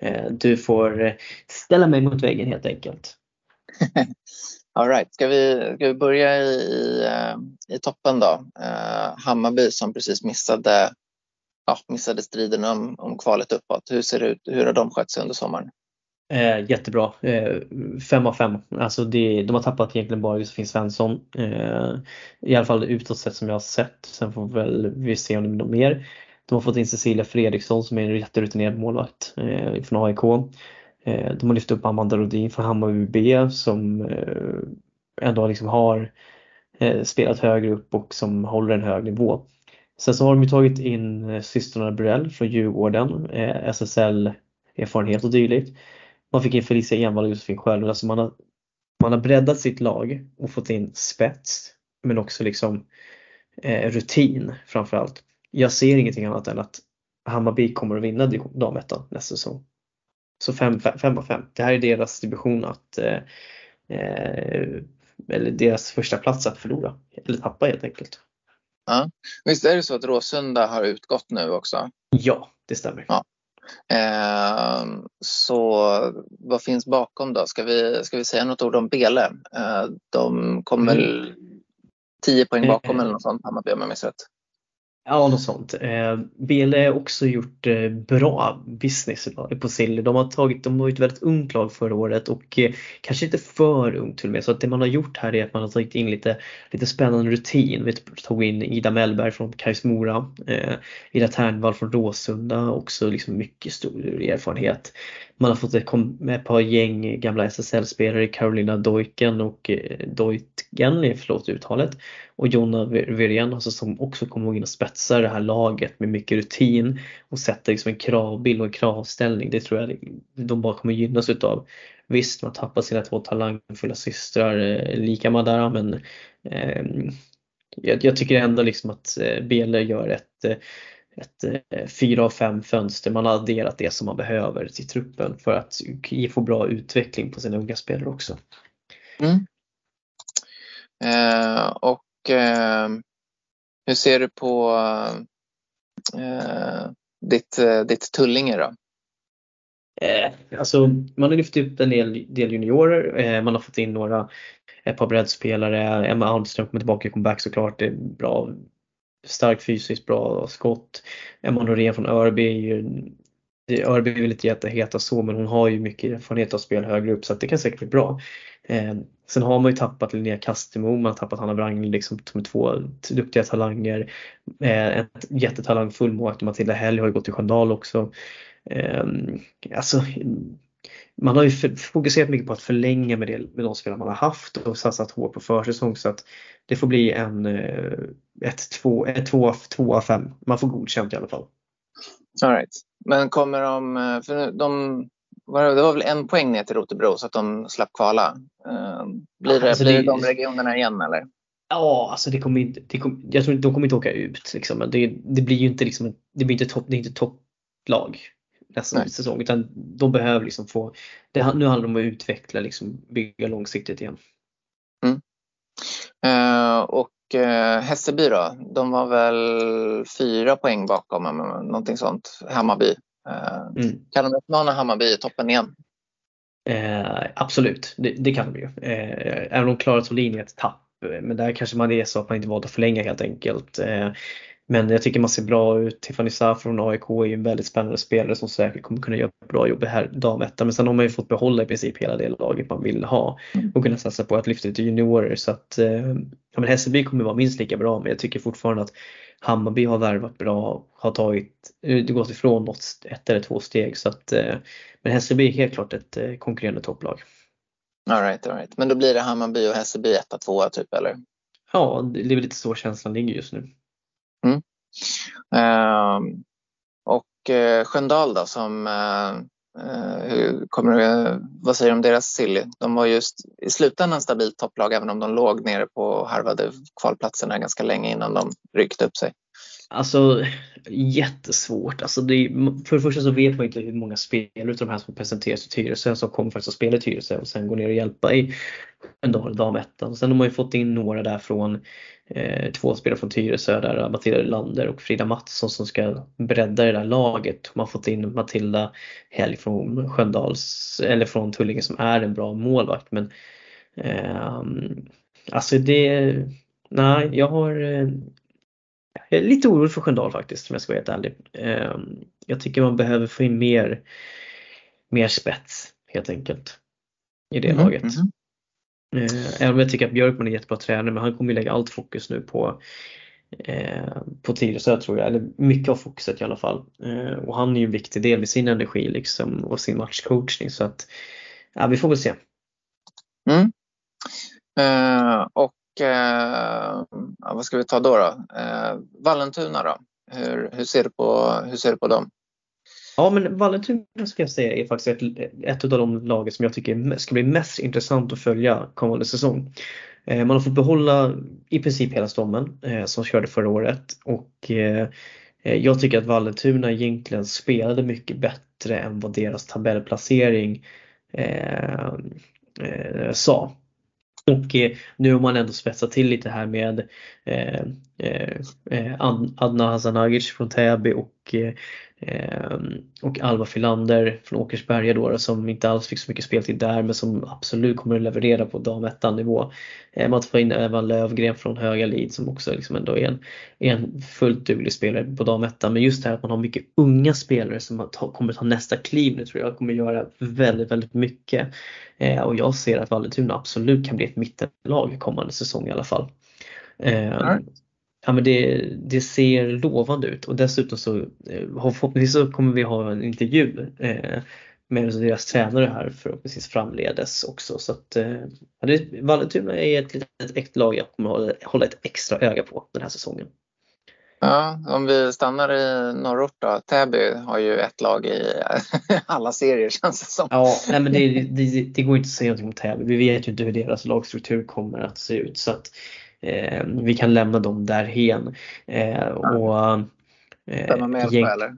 eh, du får eh, ställa mig mot väggen helt enkelt. All right. ska, vi, ska vi börja i, i, eh, i toppen då? Eh, Hammarby som precis missade, ja, missade striden om, om kvalet uppåt. Hur ser det ut? Hur har de skött sig under sommaren? Eh, jättebra. Eh, fem av fem. Alltså det, de har tappat egentligen bara Josefin Svensson. Eh, I alla fall utåt sett som jag har sett. Sen får väl vi se om det blir något mer. De har fått in Cecilia Fredriksson som är en jätterutinerad målvakt eh, från AIK. Eh, de har lyft upp Amanda Rodin från Hammarby B som eh, ändå liksom har eh, spelat högre upp och som håller en hög nivå. Sen så har de tagit in eh, systrarna Burell från Djurgården, eh, SSL-erfarenhet och dylikt. Man fick in Felicia Envall och Josefin Sjölund. Alltså man, har, man har breddat sitt lag och fått in spets men också liksom eh, rutin framförallt. Jag ser ingenting annat än att Hammarby kommer att vinna damettan nästa säsong. Så 5 av 5. Det här är deras division att eh, eh, eller deras första plats att förlora eller tappa helt enkelt. Ja. Visst är det så att Råsunda har utgått nu också? Ja, det stämmer. Ja. Eh, så vad finns bakom då? Ska vi, ska vi säga något ord om Bele? Eh, de kommer mm. 10 poäng bakom eh, eller något sånt, Hammarby om jag minns rätt. Ja, något sånt. Eh, har också gjort eh, bra business på Silly. De har tagit, de var ett väldigt ungt lag förra året och eh, kanske inte för ungt till och med. Så att det man har gjort här är att man har tagit in lite, lite spännande rutin. Vi tog in Ida Mellberg från Kais Mora, eh, Ida Ternvall från Råsunda, också liksom mycket stor erfarenhet. Man har fått ett, ett par gäng gamla SSL-spelare, Carolina Doiken och eh, Doitgen, eh, förlåt uttalet, och Jonna Virén alltså, som också kommer in och spetsar det här laget med mycket rutin och sätter liksom en kravbild och en kravställning. Det tror jag de bara kommer gynnas utav. Visst, man tappar sina två talangfulla systrar, eh, lika Madara, men eh, jag, jag, tycker ändå liksom att eh, Bele gör ett eh, ett eh, fyra av fem fönster. Man har adderat det som man behöver till truppen för att få bra utveckling på sina unga spelare också. Mm. Eh, och eh, hur ser du på eh, ditt, eh, ditt Tullinge då? Eh, alltså, man har lyft upp en del, del juniorer, man har fått in några, ett par breddspelare, Emma Almström kommer tillbaka i comeback såklart, det är bra starkt fysiskt bra skott. Emma Norén från Örby är ju Örby vill inte jätteheta så men hon har ju mycket erfarenhet av spel högre upp så att det kan säkert bli bra. Eh, sen har man ju tappat Linnea Kastemo, man har tappat Hanna Wrangel liksom som två duktiga talanger. Eh, en jättetalangfull målvakt Matilda Helg har ju gått till Sköndal också. Eh, alltså man har ju fokuserat mycket på att förlänga med, det, med de spelare man har haft och satsat hårt på försäsong så att det får bli en eh, ett, två, ett två, två av fem. Man får godkänt i alla fall. All right. Men kommer de, eh, för de det var väl en poäng ner till Rotebro så att de slapp kvala. Eh, blir det, alltså blir det, de regionerna igen eller? Ja, alltså det kommer inte, det kommer, jag tror de kommer inte åka ut. Liksom. Det, det blir ju inte, liksom, det blir inte, topp, det är inte topplag nästa Nej. säsong utan de behöver liksom få, det, nu handlar det om att utveckla, liksom, bygga långsiktigt igen. Mm. Uh, och uh, Hässelby då, de var väl fyra poäng bakom, någonting sånt, Hammarby. Uh, mm. Kan de utmana Hammarby i toppen igen? Eh, absolut, det, det, kan de ju. Eh, även om de klarar Solin ett tapp. Men där kanske man är så att man inte valt att förlänga helt enkelt. Eh, men jag tycker man ser bra ut. Tiffany Sa från AIK är ju en väldigt spännande spelare som säkert kommer kunna göra bra jobb här damettan. Men sen har man ju fått behålla i princip hela det laget man vill ha mm. och kunna satsa på att lyfta lite juniorer. Så att eh, ja, men Hässelby kommer vara minst lika bra men jag tycker fortfarande att Hammarby har värvat bra, har tagit, det gått ifrån något ett eller två steg. Så att, eh, men Hässelby är helt klart ett konkurrerande topplag. All right, all right. Men då blir det Hammarby och Hässelby etta, tvåa typ eller? Ja, det är väl lite så känslan ligger just nu. Mm. Eh, och eh, Sköndal då som eh, eh, hur kommer, eh, vad säger du om deras silly? De var just i slutändan stabilt topplag även om de låg nere på harvade kvalplatserna ganska länge innan de ryckte upp sig. Alltså jättesvårt. Alltså det, för det första så vet man inte hur många spelare utav de här som presenteras i Tyresö som kommer faktiskt att spela i Tyresö och sen går ner och hjälpa i en dag, damettan. Sen har man ju fått in några där från eh, två spelare från Tyresö där Matilda Lander och Frida Mattsson som ska bredda det där laget. Man har fått in Matilda Helg från Sköndals eller från Tullinge som är en bra målvakt men eh, alltså det Nej, jag har eh, jag är lite orolig för Sköndal faktiskt om jag ska vara helt ärlig. Ehm, jag tycker man behöver få in mer, mer spets helt enkelt i det mm, laget. Mm. Även om jag tycker att Björkman är jättebra tränare men han kommer ju lägga allt fokus nu på eh, på Tyresö tror jag, eller mycket av fokuset i alla fall. Eh, och han är ju en viktig del med sin energi liksom och sin matchcoachning så att ja, vi får väl se. Mm. Uh, och eh, vad ska vi ta då? då? Eh, Vallentuna då? Hur, hur, ser du på, hur ser du på dem? Ja men Vallentuna ska jag säga är faktiskt ett, ett av de lagen som jag tycker ska bli mest intressant att följa kommande säsong. Eh, man har fått behålla i princip hela stommen eh, som körde förra året och eh, eh jag tycker att Vallentuna egentligen spelade mycket bättre än vad deras tabellplacering eh, eh, sa. Och eh, nu har man ändå spetsat till lite här med eh, eh, eh Adna Hasanagic från Täby och eh, eh, och Alva Filander från Åkersberga då som inte alls fick så mycket speltid där men som absolut kommer att leverera på damettan nivå. Eh, man får in Evan Lövgren från Höga Lid som också liksom ändå är en, är en fullt duglig spelare på damettan. Men just det här att man har mycket unga spelare som kommer ta nästa kliv nu tror jag kommer göra väldigt, väldigt mycket. Eh, och jag ser att Vallentuna absolut kan bli ett mittenlag kommande säsong i alla fall. Mm ja, men det, det ser lovande ut och dessutom så eh, förhoppningsvis så kommer vi ha en intervju eh, med deras tränare här förhoppningsvis framledes också. Så att eh, Vallentuna är ett litet äkta lag jag kommer hålla, hålla ett extra öga på den här säsongen. Ja, om vi stannar i norrort då. Täby har ju ett lag i alla serier känns det som. Ja, nej, men det, det, det går inte att säga någonting om Täby. Vi vet ju inte hur deras lagstruktur kommer att se ut. Så att eh, vi kan lämna dem därhen. Eh, och, eh, med Älvsjö eller?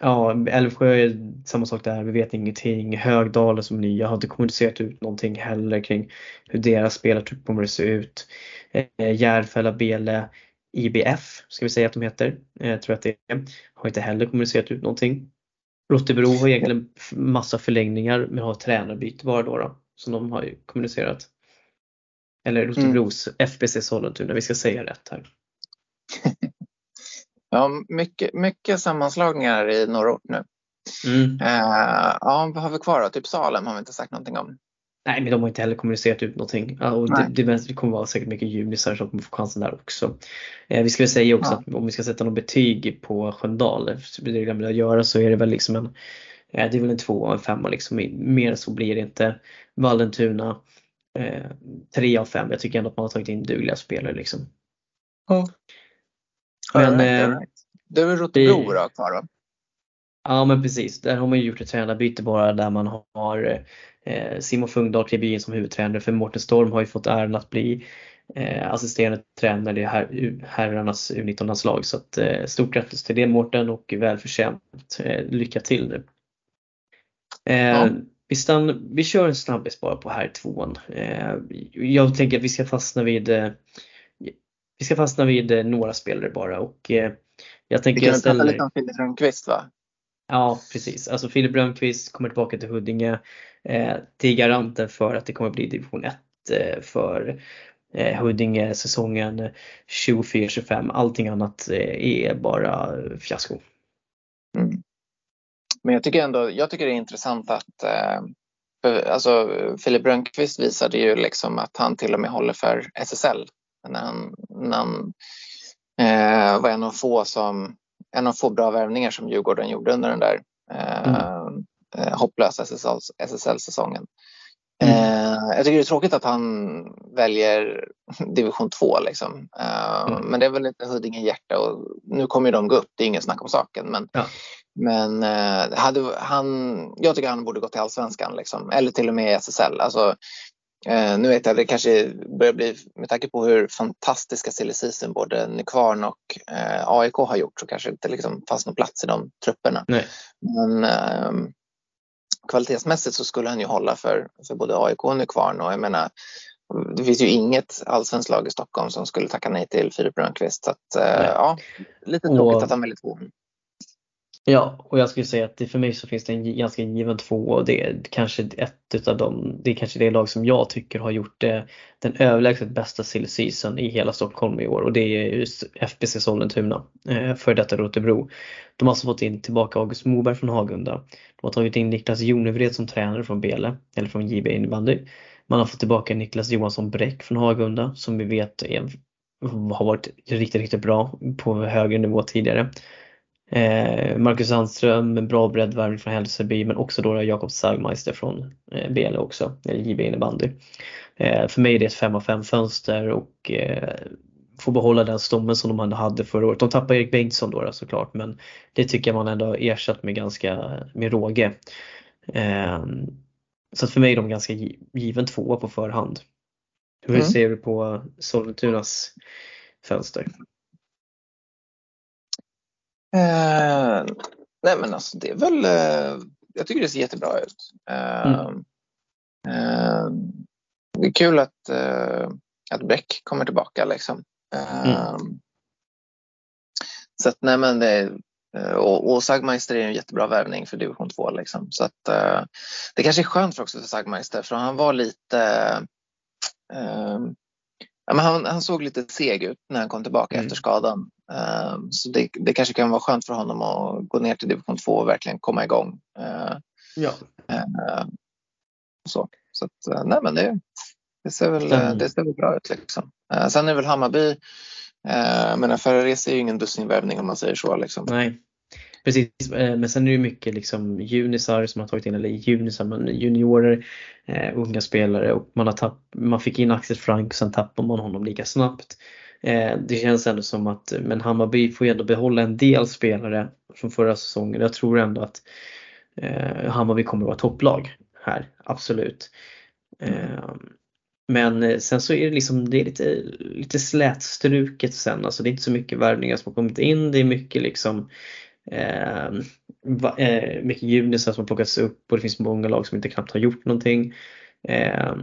Ja, Älvsjö är samma sak där, vi vet ingenting. Högdalen som nya har inte kommunicerat ut någonting heller kring hur deras spelartrupp kommer att se ut. Eh, Järfälla, Bele, IBF ska vi säga att de heter, eh, tror jag att det är, har inte heller kommunicerat ut någonting. Rottebro har egentligen massa förlängningar men har tränarbyte bara då, då som de har kommunicerat. Eller Rotebros mm. FBC Sollentuna, vi ska säga rätt här. ja, mycket, mycket sammanslagningar i norrort nu. Mm. Uh, ja, vad har vi kvar då? Typ Salem har vi inte sagt någonting om. Nej, men de har inte heller kommunicerat ut någonting. och det, det, kommer vara säkert mycket junisar som kommer få chansen där också. Eh, vi väl säga också ja. att om vi ska sätta något betyg på Sköndal, det glömde jag göra, så är det väl liksom en, eh, det är väl en två och en femma liksom. Mer så blir det inte. Vallentuna eh, 3 av 5. Jag tycker ändå att man har tagit in dugliga spelare liksom. Ja. Men, right, right. Det är väl Rotebro då kvar då? Ja men precis, där har man ju gjort ett tränarbyte bara där man har eh, Simon Fungdahl klev in som huvudtränare för Mårten Storm har ju fått äran att bli eh, assisterande tränare i her, herrarnas U19-landslag. Så att, eh, stort grattis till det Mårten och välförtjänt. Eh, lycka till nu. Eh, ja. Vi, stann, vi kör en snabbis bara på här tvåan. Eh, jag tänker att vi ska fastna vid eh, vi ska fastna vid eh, några spelare bara och jag tänker vi kan prata lite om Filip Rönnqvist va? Ja precis, alltså Filip Rönnqvist kommer tillbaka till Huddinge. Eh, det är garanten för att det kommer bli division 1 eh, för eh, Huddinge säsongen 24-25. Allting annat är bara fiasko. Mm. Men jag tycker ändå, jag tycker det är intressant att eh, alltså, Filip Rönnqvist visade ju liksom att han till och med håller för SSL när han, när han eh, var en av få som en av få bra värvningar som Djurgården gjorde under den där eh, mm. eh, hopplösa SSL-säsongen. Mm. Eh, jag tycker det är tråkigt att han väljer division 2. Liksom. Eh, mm. Men det är väl lite Huddinge hjärta och nu kommer de gå upp, det är ingen snack om saken. Men, ja. men eh, hade han, jag tycker han borde gå till allsvenskan liksom, eller till och med SSL. Alltså, nu vet jag, det kanske börjar bli, med tanke på hur fantastiska silly både Nykvarn och AIK har gjort så kanske det inte liksom fanns någon plats i de trupperna. Nej. Men eh, kvalitetsmässigt så skulle han ju hålla för, för både AIK och Nykvarn och jag menar det finns ju inget allsvenskt lag i Stockholm som skulle tacka nej till Filip Rönnqvist. Så att, eh, ja, lite tråkigt och, att han väljer två. Ja, och jag skulle säga att det, för mig så finns det en ganska given två och det är kanske ett utav dem, det är kanske det lag som jag tycker har gjort det, den överlägset bästa sill season i hela Stockholm i år och det är just FBC Sollentuna, eh, för detta Rotebro. De har alltså fått in tillbaka August Moberg från Hagunda. De har tagit in Niklas Jonevred som tränare från Bele, eller från JB innebandy. Man har fått tillbaka Niklas Johansson Bräck från Hagunda som vi vet är, har varit riktigt, riktigt bra på högre nivå tidigare. Eh, Marcus Sandström, en bra breddvärvning från Hällseby men också då Jakob Sagmeister från eh, BL också, eller JB innebandy. Eh, för mig är det ett 5 av 5 fönster och få behålla den stommen som de ändå hade förra året. De tappade Erik Bengtsson då, då såklart men det tycker jag man ändå har ersatt med ganska med råge. Så att för mig är de ganska given tvåa på förhand. Hur mm. ser du på Sollentunas fönster? Eh, nej men alltså det är väl, eh, jag tycker det ser jättebra ut. Eh, mm. Eh, det är kul att, eh, att Bräck kommer tillbaka liksom. Eh, mm. Så att nej men det, och, och Sagmeister är en jättebra värvning för division 2 liksom. Så att det kanske är skönt för också för Sagmeister för han var lite Ja, men han, han, såg lite seg ut när han kom tillbaka mm. efter skadan. Uh, så det, det, kanske kan vara skönt för honom att gå ner till division 2 och verkligen komma igång. Uh, ja. Uh, så så att, eh, nej, men det, det, ser väl, det ser väl bra ut. Liksom. sen är väl Hammarby, men Ferrares är ju ingen dussinvärvning om man säger så. Liksom. Nej. Precis, eh, men sen är det mycket liksom junisar som har tagit in, eller junisar, men juniorer, eh, unga spelare och man, har tapp, man fick in Axel Frank och sen tappar man honom lika snabbt. Eh, det känns ändå som att, men Hammarby får ju ändå behålla en del spelare från förra säsongen. Jag tror ändå att eh, Hammarby kommer att vara topplag här, absolut. Ehm, eh, men sen så är det liksom, det är lite, lite slätstruket sen, alltså det är inte så mycket värvningar som har kommit in, det är mycket liksom Eh, eh, mycket junisar som har plockats upp och det finns många lag som inte knappt har gjort någonting. Eh,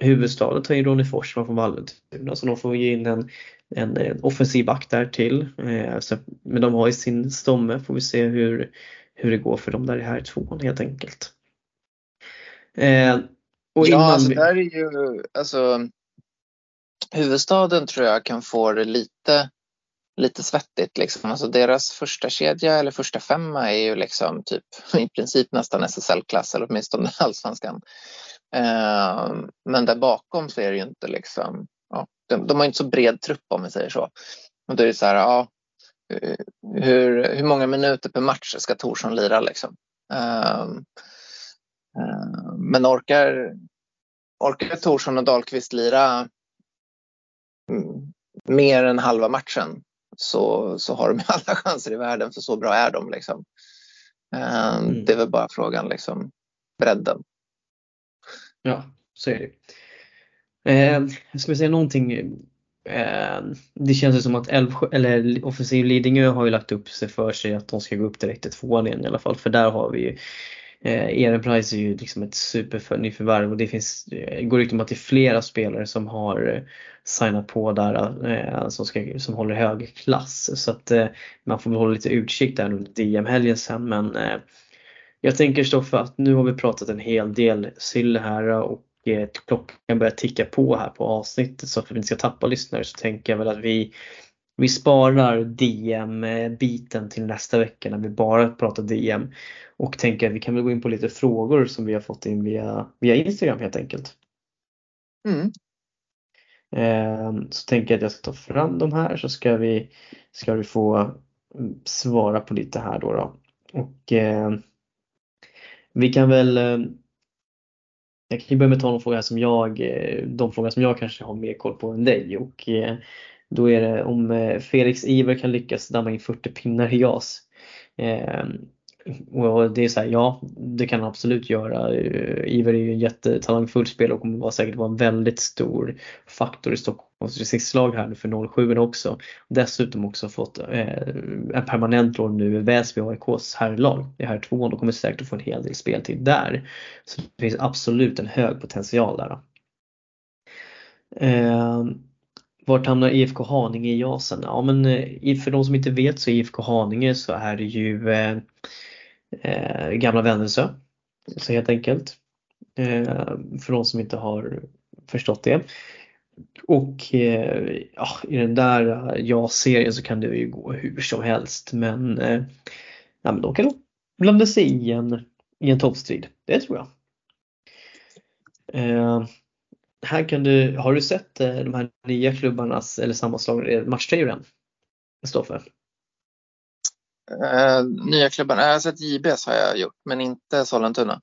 huvudstaden tar in Ronny Forsman från Vallentuna så de får ge in en, en, en offensiv back där till. Eh, så, men de har ju sin stomme, får vi se hur, hur det går för dem där i här tvåan helt enkelt. Eh, och ja, alltså där är ju, alltså huvudstaden tror jag kan få det lite lite svettigt. Liksom. Alltså deras första kedja eller första femma är ju liksom typ i princip nästan SSL-klass eller åtminstone allsvenskan. Eh, men där bakom så är det ju inte liksom, ja, de, de har inte så bred trupp om vi säger så. Och då är det så här, ja, hur, hur många minuter per match ska Torsson lira liksom? Eh, eh, men orkar, orkar Torsson och Dahlqvist lira mer än halva matchen så, så har de alla chanser i världen för så bra är de. Liksom. Eh, mm. Det är väl bara frågan, liksom, bredden. Ja, så är det. Eh, ska vi säga någonting? Eh, det känns ju som att Älvsjö, eller Offensiv Lidingö har ju lagt upp sig för sig att de ska gå upp direkt till tvåan igen i alla fall. För där har vi ju eh, Price är ju liksom ett supernyförvärv och det finns, det går rykten om att det är flera spelare som har eh, signat på där eh, som, ska, som håller hög klass. Så att eh, man får väl hålla lite utkik där under DM-helgen sen men eh, jag tänker Stoffe att nu har vi pratat en hel del sill här och eh, klockan börjar ticka på här på avsnittet så att vi inte ska tappa lyssnare så tänker jag väl att vi vi sparar DM-biten till nästa vecka när vi bara pratar DM och tänker att vi kan väl gå in på lite frågor som vi har fått in via, via Instagram helt enkelt. Mm. Ehm, så tänker jag att jag ska ta fram de här så ska vi, ska vi få mm, svara på lite här då. då. Och eh, vi kan väl eh, jag kan börja med att ta de frågor som jag, eh, de frågor som jag kanske har mer koll på än dig och eh, då är det om Felix Iver kan lyckas damma in 40 pinnar i JAS. Och det är så här, ja det kan han absolut göra. Eh, Iver är ju en jättetalangfull spelare och kommer vara säkert vara en väldigt stor faktor i Stockholms resistlag här nu för 07 också. Dessutom också fått eh, en permanent roll nu i Väsby AIKs herrlag i här tvåan och kommer säkert att få en hel del speltid där. Så det finns absolut en hög potential där. Eh, vart hamnar IFK Haninge i JASen? Ja men eh, för de som inte vet så är IFK Haninge så är det ju eh, eh, gamla Vännäsö. Så helt enkelt. Eh, för de som inte har förstått det. Och eh, ja, i den där eh, JAS-serien så kan det ju gå hur som helst men, eh, ja, men de kan nog blanda sig i en, i en toppstrid. Det tror jag. Eh, här kan du, har du sett eh, de här nya klubbarnas eller sammanslagna matchtröjor än? Stoffe? Uh, nya klubban, jag har sett JBS har jag gjort men inte Sollentuna.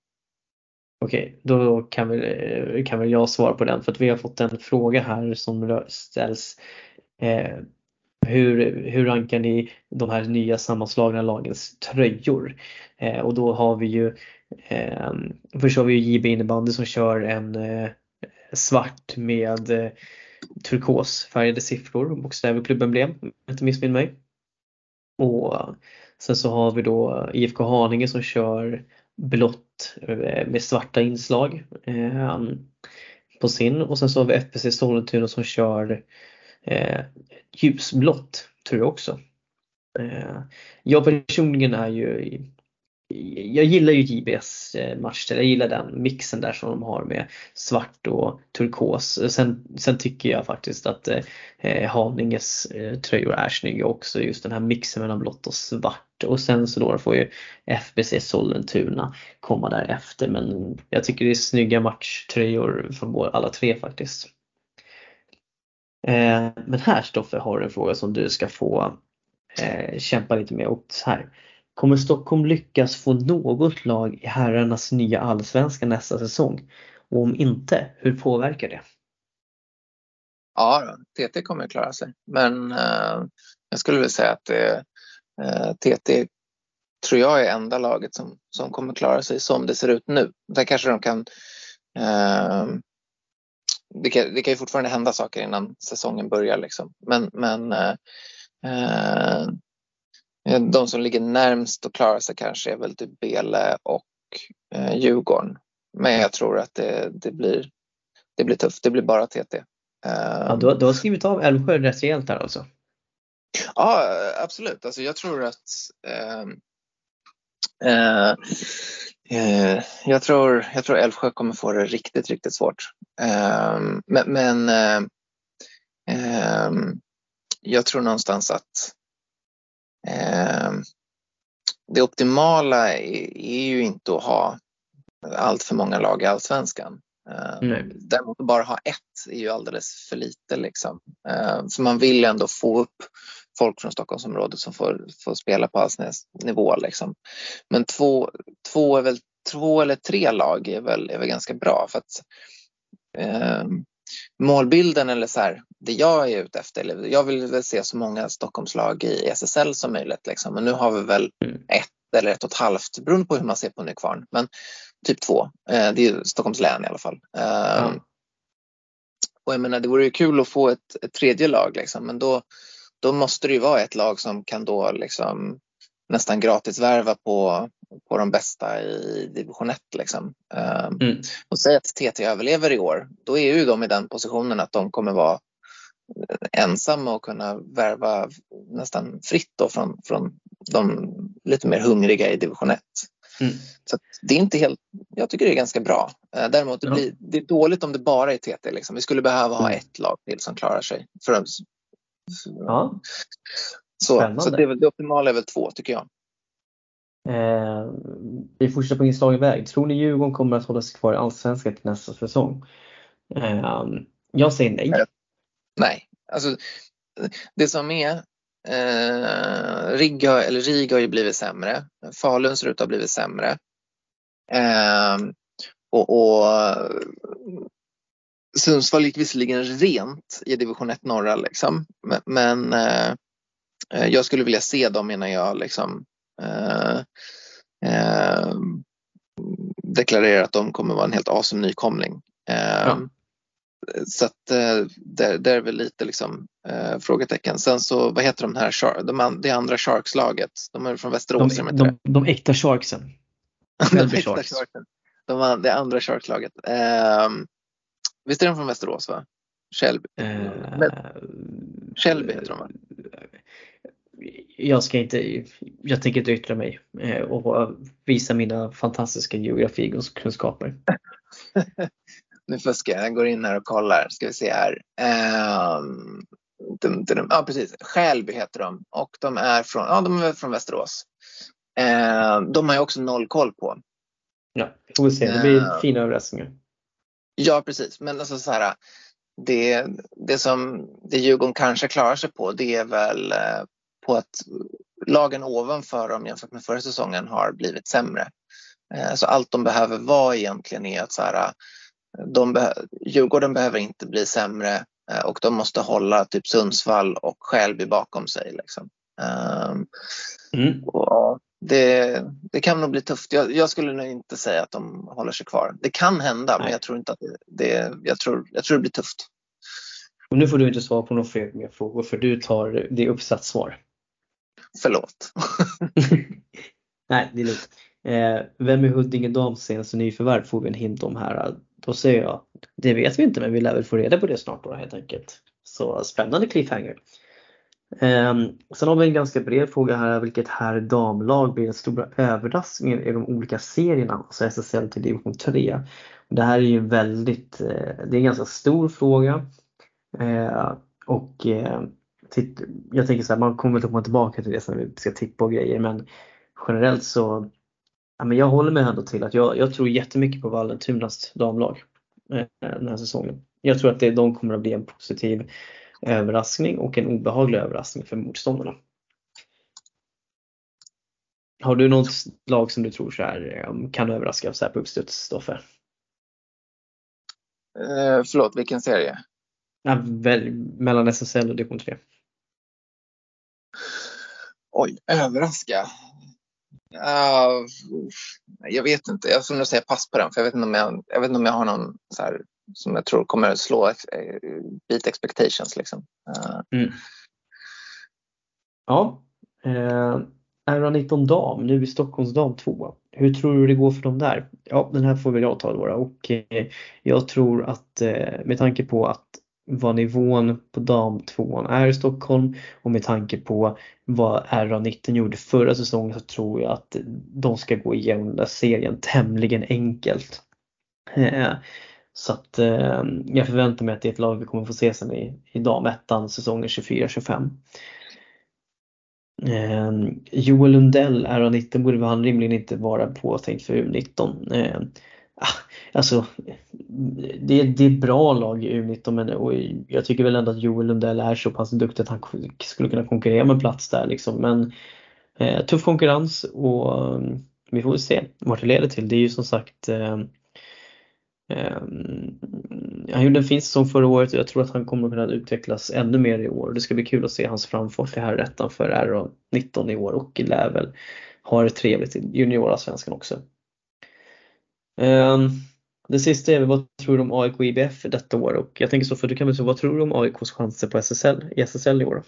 Okej, då kan väl, eh, kan väl jag svara på den för att vi har fått en fråga här som ställs. Eh, hur, hur rankar ni de här nya sammanslagna lagens tröjor? Eh, och då har vi ju eh, Först har vi ju JB innebandy som kör en eh, svart med eh, turkosfärgade siffror, och bokstäver klubbemblem om jag inte missminner mig. Och eh, sen så har vi då IFK Haninge som kör blått eh, med svarta inslag eh, på sin och sen så har vi FPC Sollentuna som kör eh, ljusblått tror jag också. Eh, jag personligen är ju jag gillar ju JBS eh, matchställ, jag gillar den mixen där som de har med svart och turkos. Sen, sen tycker jag faktiskt att eh, eh, Haninges eh, tröjor är snygga också, just den här mixen mellan blått och svart. Och sen så då får ju FBC Sollentuna komma därefter men jag tycker det är snygga matchtröjor från alla tre faktiskt. Eh, men här Stoffe har du en fråga som du ska få eh, kämpa lite med och så här. Kommer Stockholm lyckas få något lag i herrarnas nya allsvenska nästa säsong? Och om inte, hur påverkar det? Ja, TT kommer att klara sig. Men eh, jag skulle vilja säga att eh, TT tror jag är enda laget som, som kommer klara sig som det ser ut nu. Där kanske de kan eh, det, kan det kan ju fortfarande hända saker innan säsongen börjar liksom. Men, men eh Eh, de som ligger närmst att klara sig kanske är väl typ Bele och eh, Djurgården. Men jag tror att det, det, blir, det blir tufft. Det blir bara TT. Ja, du, du har skrivit av Älvsjö rätt rejält här alltså? Ja, absolut. Alltså jag tror att eh, eh, eh, jag tror, jag tror Älvsjö kommer få det riktigt, riktigt svårt. Eh, men, men jag tror någonstans att Eh, det optimala är, ju inte att ha allt för många lag i allsvenskan. Eh, däremot bara ha ett är ju alldeles för lite. Liksom. För man vill ändå få upp folk från Stockholmsområdet som får, får spela på allsvensk nivå. Liksom. Men två, två, är väl, två eller tre lag är väl, är väl ganska bra. för att eh, målbilden eller så här, det jag är ute efter. Eller jag vill väl se så många Stockholmslag i SSL som möjligt. Liksom. Men nu har vi väl mm. ett eller ett och ett halvt beroende på hur man ser på Nykvarn. Men typ två. Eh, det är Stockholms län i alla fall. Mm. Och jag menar, det vore ju kul att få ett, ett tredje lag liksom. men då, då måste det ju vara ett lag som kan då liksom nästan gratis värva på, på de bästa i division 1. Liksom. Ehm, mm. Och säg att TT överlever i år, då är ju de i den positionen att de kommer vara ensamma och kunna värva nästan fritt då från, från de lite mer hungriga i division 1. Mm. Så det är inte helt, jag tycker det är ganska bra. Eh, däremot det, blir, det är dåligt om det bara är TT. Liksom. Vi skulle behöva ha mm. ett lag till som klarar sig. För, ja. Så, så det, det optimala är väl två tycker jag. Eh, vi fortsätter på inslagen väg. Tror ni Djurgården kommer att hålla sig kvar i Allsvenskan till nästa säsong? Eh, jag säger nej. Nej, alltså det som är Eh, Rigg har, eller Rig har ju blivit sämre. Falun ser ut att ha blivit sämre. Eh, och, och Sundsvall gick visserligen rent i division 1 norra liksom. Men, men eh, jag skulle vilja se dem innan jag liksom eh, eh, deklarerar att de kommer vara en helt awesome nykomling. Eh, ja. Så att eh, det, det är väl lite liksom eh, frågetecken. Sen så, vad heter de här, de, det andra Sharks-laget? De är från Västerås, de, de, de, de äkta Sharksen. de äkta Sharksen. De, det andra Sharks-laget. Eh, visst är de från Västerås va? Shelby. Eh, Shelby heter de va? Jag ska inte, jag tänker inte yttra mig eh, och visa mina fantastiska geografikunskaper. nu fuskar jag, jag går in här och kollar. Ska vi se här. Um, dum, dum, ja, precis. Skälby heter de och de är från, ja, de är från Västerås. Uh, de har jag också noll koll på. Ja, får vi se. Det blir uh, fina överraskningar. Ja, precis. Men alltså så här, det, det som det Djurgården kanske klarar sig på det är väl uh, på att lagen ovanför dem jämfört med förra säsongen har blivit sämre. Eh, så allt de behöver vara egentligen är att så här, de be Djurgården behöver inte bli sämre eh, och de måste hålla typ Sundsvall och Skälby bakom sig. Liksom. Um, mm. och, det, det, kan nog bli tufft. Jag, jag, skulle nog inte säga att de håller sig kvar. Det kan hända, Nej. men jag tror inte att det, det, jag, tror, jag tror det blir tufft. Och nu får du inte svara på några fler frågor för du tar det uppsatt svar. Förlåt. Nej, det är lugnt. Eh, vem är Huddinge Dams senaste nyförvärv får vi en hint om här. Då säger jag, det vet vi inte men vi lär väl få reda på det snart då helt enkelt. Så spännande cliffhanger. Eh, sen har vi en ganska bred fråga här, vilket här damlag blir den stora överraskningen i de olika serierna, alltså SSL till division 3. Det här är ju väldigt, eh, det är en ganska stor fråga. Eh, och eh, jag tänker så här, man kommer att komma tillbaka till det sen vi ska tippa och grejer men generellt så ja, men jag håller mig ändå till att jag, jag tror jättemycket på Vallentunas damlag eh, den här säsongen. Jag tror att det, de kommer att bli en positiv överraskning och en obehaglig överraskning för motståndarna. Har du något lag som du tror så här, eh, kan överraska så här på uppstuds, Stoffe? Eh, förlåt, vilken serie? Ja, väl, mellan SSL och division 3. Oj, överraska. Uh, jag vet inte, jag skulle nog säga pass på den för jag vet inte om jag, jag, vet inte om jag har någon så här, som jag tror kommer slå ex, beat expectations. Liksom. Uh. Mm. Ja, eh, RA19 dam, nu i Stockholms dam 2. Hur tror du det går för dem där? Ja, den här får väl jag ta då. Och eh, jag tror att eh, med tanke på att vad nivån på damtvåan är i Stockholm och med tanke på vad RA19 gjorde förra säsongen så tror jag att de ska gå igenom den där serien tämligen enkelt. Eh, så att eh, jag förväntar mig att det är ett lag vi kommer få se sen i, i damettan säsongen 24-25. Eh, Joel Lundell, RA19, borde han rimligen inte vara påtänkt för U19. Eh, alltså, det, det är bra lag i U19 men och jag tycker väl ändå att Joel Lundell är så pass duktig att han skulle kunna konkurrera med plats där liksom. Men eh, tuff konkurrens och um, vi får väl se vart det leder till. Det är ju som sagt eh, eh, han gjorde en fin säsong förra året och jag tror att han kommer att kunna utvecklas ännu mer i år. Det ska bli kul att se hans framfart i här för RA19 i år och lär väl ha det trevligt i juniorsvenskan också. Ehm, det sista är vad tror du om AIK och IBF detta år? Och jag tänker så för du kan väl säga, vad tror du om AIKs chanser på SSL, i SSL i år?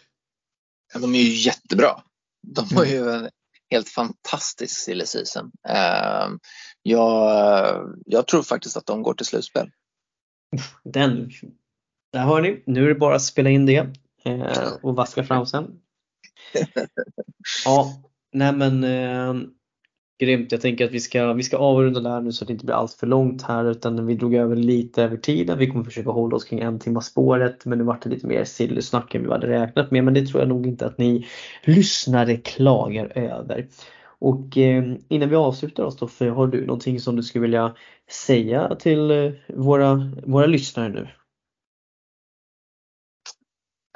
Ja, de är ju jättebra. De har mm. ju en helt fantastisk silly season. Eh, jag, jag tror faktiskt att de går till slutspel. Den, där har ni, nu är det bara att spela in det eh, och vaska fram sen. Ja, nej men eh, Grymt. Jag tänker att vi ska, vi ska avrunda där nu så att det inte blir allt för långt här utan vi drog över lite över tiden. Vi kommer försöka hålla oss kring en timma spåret men nu vart det lite mer sillysnack än vi hade räknat med men det tror jag nog inte att ni lyssnare klagar över. Och eh, innan vi avslutar oss då, för har du någonting som du skulle vilja säga till eh, våra, våra lyssnare nu?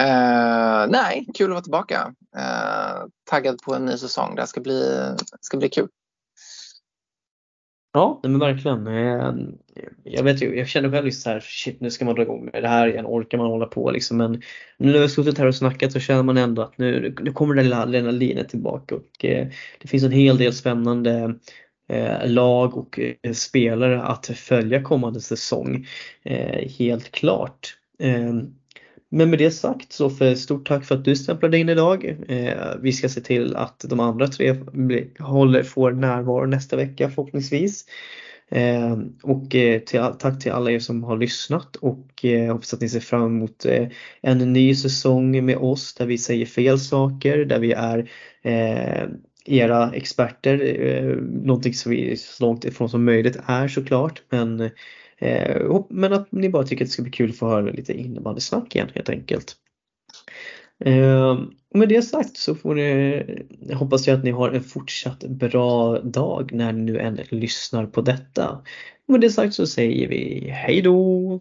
Uh, nej, kul att vara tillbaka. Uh, taggad på en ny säsong. Det ska bli, ska bli kul. Ja, men verkligen. Ehm, jag vet ju, jag känner själv så här, shit nu ska man dra igång med det här igen, orkar man hålla på liksom. Men nu när vi har suttit här och snackat så känner man ändå att nu, nu kommer det adrenalinet tillbaka och eh, det finns en hel del spännande eh, lag och eh, spelare att följa kommande säsong. Eh, helt klart. Ehm, men med det sagt så för stort tack för att du stämplade in idag. Eh, vi ska se till att de andra tre håller, får närvaro nästa vecka förhoppningsvis. Eh, och eh, till, tack till alla er som har lyssnat och eh, hoppas att ni ser fram emot eh, en ny säsong med oss där vi säger fel saker, där vi är eh, era experter, eh, någonting som vi så långt ifrån som möjligt är såklart. Men Eh, Eh, men att ni bara tycker att det ska bli kul att få höra lite innebandysnack igen helt enkelt. Eh, med det sagt så får ni, hoppas jag att ni har en fortsatt bra dag när ni nu än lyssnar på detta. Med det sagt så säger vi hejdå!